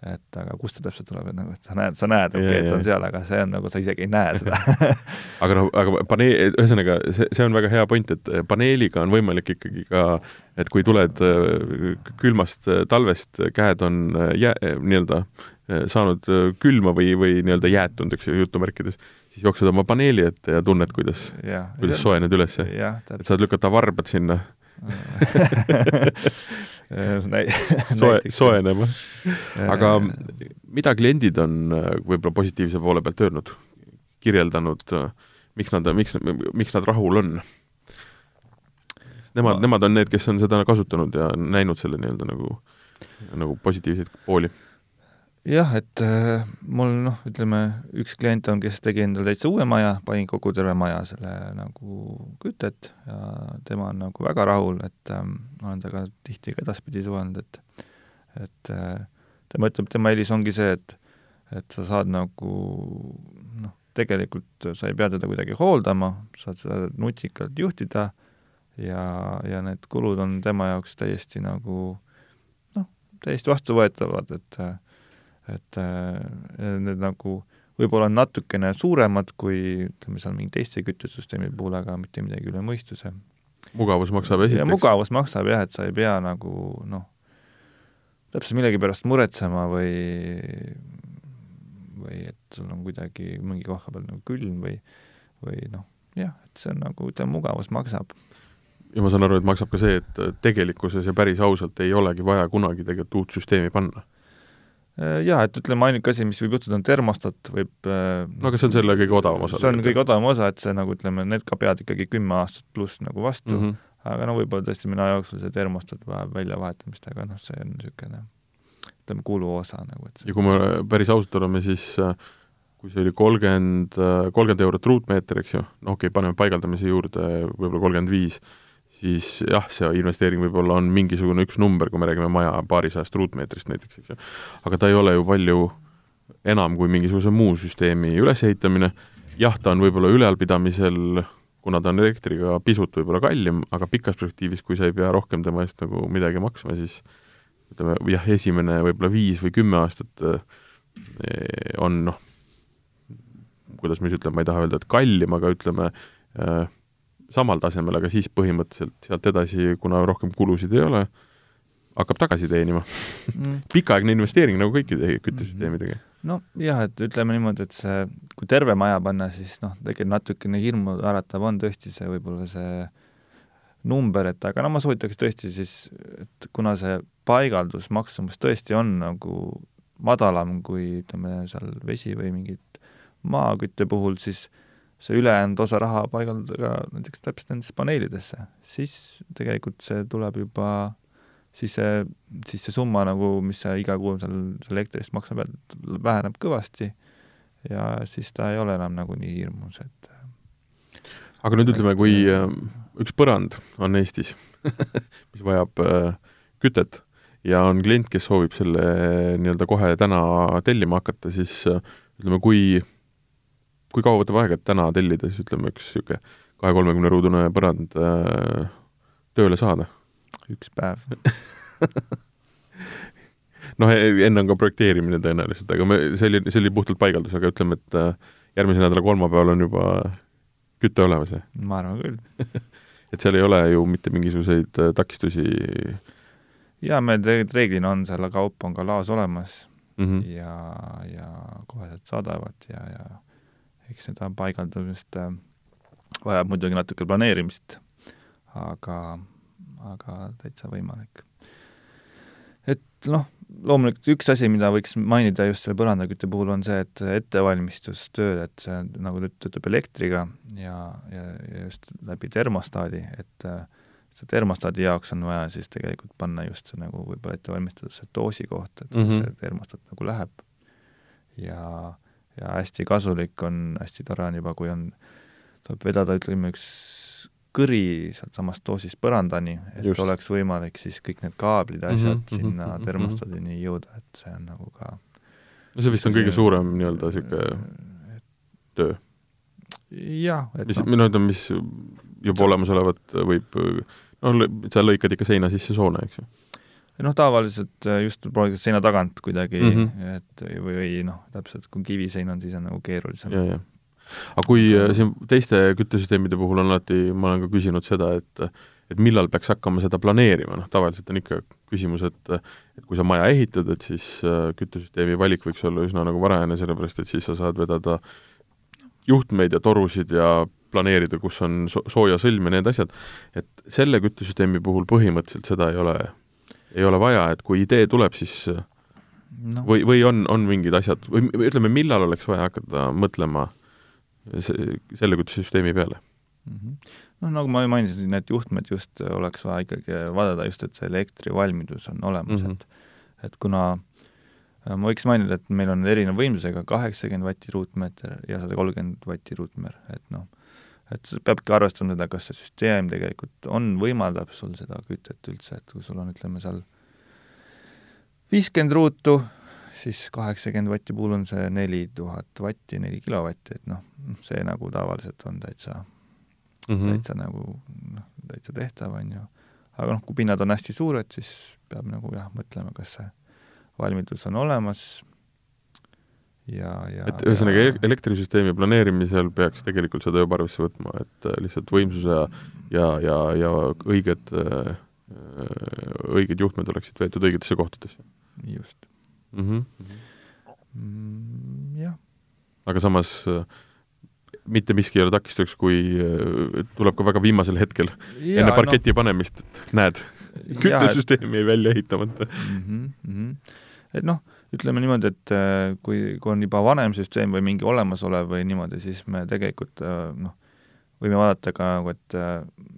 Yeah. et aga kust ta täpselt tuleb, et nagu, et sa näed, sa näed, okei okay,, et ta on seal, aga see on nagu, sa isegi ei näe seda. [LAUGHS] Aga noh, aga paneel, ühesõnaga see, see on väga hea point, et paneeliga on võimalik ikkagi ka, et kui tuled äh, külmast äh, talvest, käed on äh, jää, nii-öelda saanud külma või, või nii-öelda jäätunud, eks ju, jutumärkides, siis jooksed oma paneeli ette ja tunned, kuidas, kuidas soened üles. et saad lükata varbad sinna [LAUGHS] soe, näiteks. soojenema. aga Äh, mida kliendid on äh, võib-olla positiivse poole pealt öelnud, kirjeldanud, miks nad, miks, miks nad rahul on? Nemad Ma- no., nemad on need, kes on seda kasutanud ja näinud selle nii-öelda nagu, nagu positiivseid pooli. Jah, et äh, mul noh, ütleme üks klient on, kes tegi endale täitsa uue maja, pani kogu terve maja selle nagu kütet ja tema on nagu väga rahul, et ähm, olen temaga tihti ka edaspidi suhelnud, et et äh, tema ütleb, tema eelis ongi see, et et sa saad nagu noh, tegelikult sa ei pea teda kuidagi hooldama, saad seda nutikalt juhtida ja, ja need kulud on tema jaoks täiesti nagu noh, täiesti vastuvõetavad, et et äh, need nagu võib-olla on natukene suuremad kui ütleme, seal mingi teiste küttesüsteemi puhul, aga mitte midagi üle mõistuse. mugavus maksab esiteks. mugavus maksab jah, et sa ei pea nagu noh, täpselt millegi pärast muretsema või või et sul on kuidagi mingi koha peal nagu külm või või noh, jah, et see on nagu, ütleme, mugavus maksab. ja ma saan aru, et maksab ka see, et tegelikkuses ja päris ausalt ei olegi vaja kunagi tegelikult uut süsteemi panna. Äh, Jaa, et ütleme, ainuke asi, mis võib juhtuda, on termostat võib no aga see on selle kõige odavam osa. see on kõige odavam osa, et see nagu ütleme, need ka peavad ikkagi kümme aastat pluss nagu vastu mm, mm. -hmm. aga no võib-olla tõesti mina jooksul see termostat vajab väljavahetamist, aga noh, see on niisugune ütleme, kuluosa nagu, et see ja kui me päris ausad oleme, siis äh, kui see oli kolmkümmend, kolmkümmend eurot ruutmeeter, eks ju, no okei okay,, paneme paigaldamise juurde võib-olla kolmkümmend viis, siis jah, see investeering võib-olla on mingisugune üks number, kui me räägime maja paarisajast ruutmeetrist näiteks, eks ju. aga ta ei ole ju palju enam kui mingisuguse muu süsteemi ülesehitamine, jah, ta on võib-olla ülalpidamisel, kuna ta on elektriga pisut võib-olla kallim, aga pikas perspektiivis, kui sa ei pea rohkem tema eest nagu midagi maksma, siis ütleme jah, esimene võib-olla viis või kümme aastat eh, on noh, kuidas ma siis ütlen, ma ei taha öelda, et kallim, aga ütleme äh, samal tasemel, aga siis põhimõtteliselt sealt edasi, kuna rohkem kulusid ei ole, hakkab tagasi teenima mm. [LAUGHS] pikaaegne investeering nagu kõikide küttesüsteemidega. noh, jah, et ütleme niimoodi, et see, kui terve maja panna, siis noh, tegelikult natukene hirmu äratav on tõesti see võib-olla see number, et aga no ma soovitaks tõesti siis, et kuna see paigaldusmaksumus tõesti on nagu madalam kui ütleme, seal vesi või mingid maakütte puhul, siis see ülejäänud osa raha paigaldada näiteks täpselt nendesse paneelidesse, siis tegelikult see tuleb juba siis see, siis see summa nagu, mis sa iga kuu seal elektri eest maksma pead, väheneb kõvasti ja siis ta ei ole enam nagu nii hirmus, et aga nüüd ütleme, kui äh, üks põrand on Eestis [LAUGHS] mis vajab äh, kütet ja on klient, kes soovib selle nii-öelda kohe täna tellima hakata, siis äh, ütleme, kui, kui kaua võtab aega, et täna tellida, siis ütleme, üks niisugune kahe-kolmekümne ruudune põrand äh, tööle saada? üks päev [LAUGHS] noh, enne on ka projekteerimine tõenäoliselt, aga me, see oli, see oli puhtalt paigaldus, aga ütleme, et äh, järgmise nädala kolmapäeval on juba küte olemas, jah? ma arvan küll [LAUGHS] et seal ei ole ju mitte mingisuguseid äh, takistusi? jaa, meil tegelikult reeglina on seal kaup on ka laos olemas mm -hmm. ja, ja koheselt saadavad ja, ja eks seda paigaldamist äh, vajab muidugi natuke planeerimist, aga, aga täitsa võimalik. et noh, loomulikult üks asi, mida võiks mainida just selle põrandakütte puhul, on see, et ettevalmistustööd, et see nagu töötab elektriga ja, ja, ja just läbi termostaadi, et äh, see termostaadi jaoks on vaja siis tegelikult panna just see nagu võib-olla ette valmistada see doosi koht, et mm -hmm. see termostaat nagu läheb. ja, ja hästi kasulik on, hästi tore on juba, kui on, tuleb vedada, ütleme, üks kõri sealtsamast doosist põrandani, et Just. oleks võimalik siis kõik need kaablid ja asjad mm -hmm, sinna mm -hmm, termostaadini jõuda, et see on nagu ka no see vist on kõige suurem nii-öelda niisugune töö? jah, mis no., mina ütlen, mis juba olemasolevat võib, noh, sa lõikad ikka seina sisse soone, eks ju? Noh, tavaliselt just proovitakse seina tagant kuidagi mm, -hmm. et või, või noh, täpselt kui kivisein on, siis on nagu keerulisem. aga kui äh, siin teiste küttesüsteemide puhul on alati, ma olen ka küsinud seda, et et millal peaks hakkama seda planeerima, noh tavaliselt on ikka küsimus, et et kui sa maja ehitad, et siis äh, küttesüsteemi valik võiks olla üsna nagu varajane, sellepärast et siis sa saad vedada juhtmeid ja torusid ja planeerida, kus on so soojasõlm ja need asjad, et selle küttesüsteemi puhul põhimõtteliselt seda ei ole, ei ole vaja, et kui idee tuleb, siis no. või, või on, on mingid asjad või ütleme, millal oleks vaja hakata mõtlema see, selle küttesüsteemi peale mm. -hmm. noh, nagu ma mainisin, need juhtmed just oleks vaja ikkagi vaadata just, et see elektrivalmidus on olemas mm, -hmm. et et kuna äh, ma võiks mainida, et meil on erineva võimsusega kaheksakümmend vatti ruutmeeter ja sada kolmkümmend vatti ruutmeer, et noh, et peabki arvestama seda, kas see süsteem tegelikult on, võimaldab sul seda kütet üldse, et kui sul on, ütleme seal viiskümmend ruutu, siis kaheksakümmend vatti puhul on see neli tuhat vatti, neli kilovatti, et noh, see nagu tavaliselt on täitsa mm, -hmm. täitsa nagu noh, täitsa tehtav, on ju. aga noh, kui pinnad on hästi suured, siis peab nagu jah, mõtlema, kas see valmidus on olemas ja, ja et ühesõnaga ja... elektrisüsteemi planeerimisel peaks tegelikult seda juba arvesse võtma, et äh, lihtsalt võimsuse ja ja, ja, ja õiged, äh, õiged juhtmed oleksid veetud õigetesse kohtadesse. just mm. -hmm. Mm, jah. aga samas äh, mitte miski ei ole takistuseks, kui tuleb ka väga viimasel hetkel ja, enne parketi no. panemist, et näed, küttesüsteemi jäi välja ehitamata mm. -hmm, mm -hmm. et noh, ütleme niimoodi, et äh, kui, kui on juba vanem süsteem või mingi olemasolev või niimoodi, siis me tegelikult noh, võime vaadata ka nagu, et,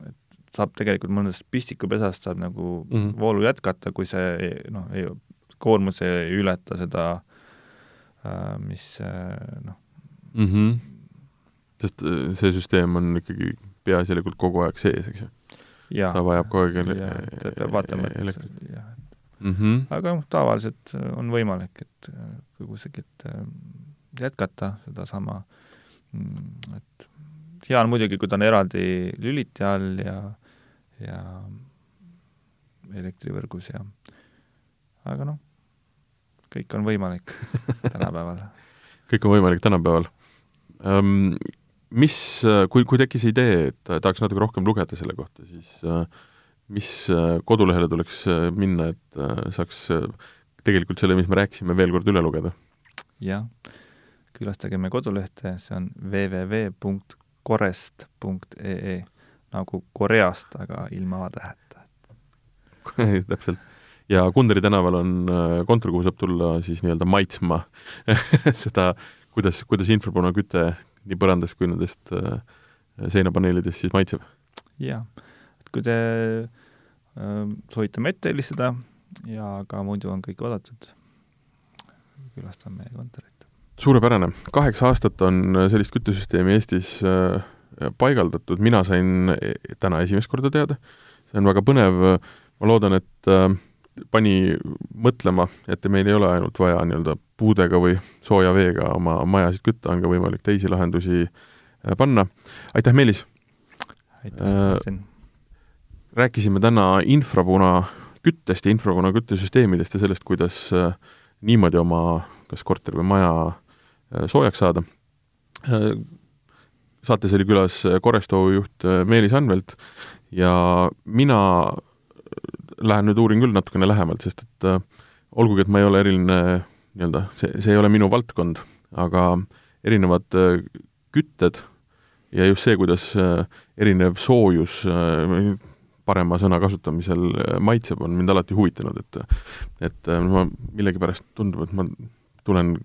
et saab tegelikult mõnest pistikupesast saab nagu mm -hmm. voolu jätkata, kui see noh, ei koormus ei ületa seda, äh, mis äh, noh mm. -hmm. sest äh, see süsteem on ikkagi peaasjalikult kogu aeg sees, eks ju? ta vajab kogu aeg ele-, peab vaatama, et jah, mm -hmm. aga noh, tavaliselt on võimalik, et kusagilt jätkata sedasama, mm, et hea on muidugi, kui ta on eraldi lüliti all ja, ja elektrivõrgus ja aga noh, kõik on võimalik [LAUGHS] tänapäeval kõik on võimalik tänapäeval um,. Mis, kui, kui tekkis idee, et tahaks natuke rohkem lugeda selle kohta, siis uh, mis uh, kodulehele tuleks uh, minna, et saaks tegelikult selle, mis me rääkisime, veel kord üle lugeda? jah, külastage meie kodulehte, see on www.korest.ee nagu Koreast, aga ilma A-täheta [LAUGHS] täpselt ja Kunderi tänaval on äh, kontor, kuhu saab tulla siis nii-öelda maitsma [LAUGHS] seda, kuidas, kuidas infrapunaküte nii põrandast kui nendest äh, seinapaneelidest siis maitseb. et kui te äh, soovite meid helistada ja ka muidu on kõik oodatud, külastame meie kontorit. suurepärane, kaheksa aastat on sellist küttesüsteemi Eestis äh, paigaldatud, mina sain e, täna esimest korda teada, see on väga põnev, ma loodan, et äh, pani mõtlema, et meil ei ole ainult vaja nii-öelda puudega või sooja veega oma majasid kütta, on ka võimalik teisi lahendusi äh, panna. aitäh, Meelis! aitäh, Martin! Rääkisime täna infrapuna küttest ja infrapuna küttesüsteemidest ja sellest, kuidas äh, niimoodi oma kas korter või maja äh, soojaks saada äh,. saates oli külas Korestoo juht Meelis Anvelt ja mina lähen nüüd uurin küll natukene lähemalt, sest et olgugi, et ma ei ole eriline nii-öelda, see, see ei ole minu valdkond, aga erinevad kütted ja just see, kuidas erinev soojus parema sõna kasutamisel äh, maitseb, on mind alati huvitanud, et et äh, ma millegipärast tundub, et ma tulen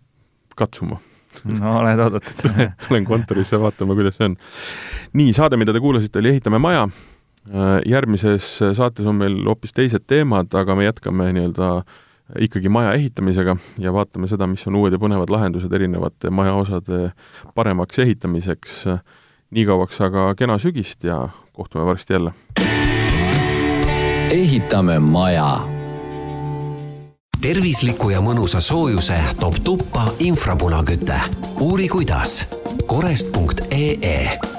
katsuma no oled oodatud [LAUGHS] tulen kontorisse vaatama, kuidas see on. nii, saade, mida te kuulasite, oli Ehitame maja. Äh, järgmises saates on meil hoopis teised teemad, aga me jätkame nii-öelda ikkagi maja ehitamisega ja vaatame seda, mis on uued ja põnevad lahendused erinevate majaosade paremaks ehitamiseks. nii kauaks aga kena sügist ja kohtume varsti jälle. Ehitame maja tervisliku ja mõnusa soojuse toob tuppa infrapunaküte. uuri kuidas. korest.ee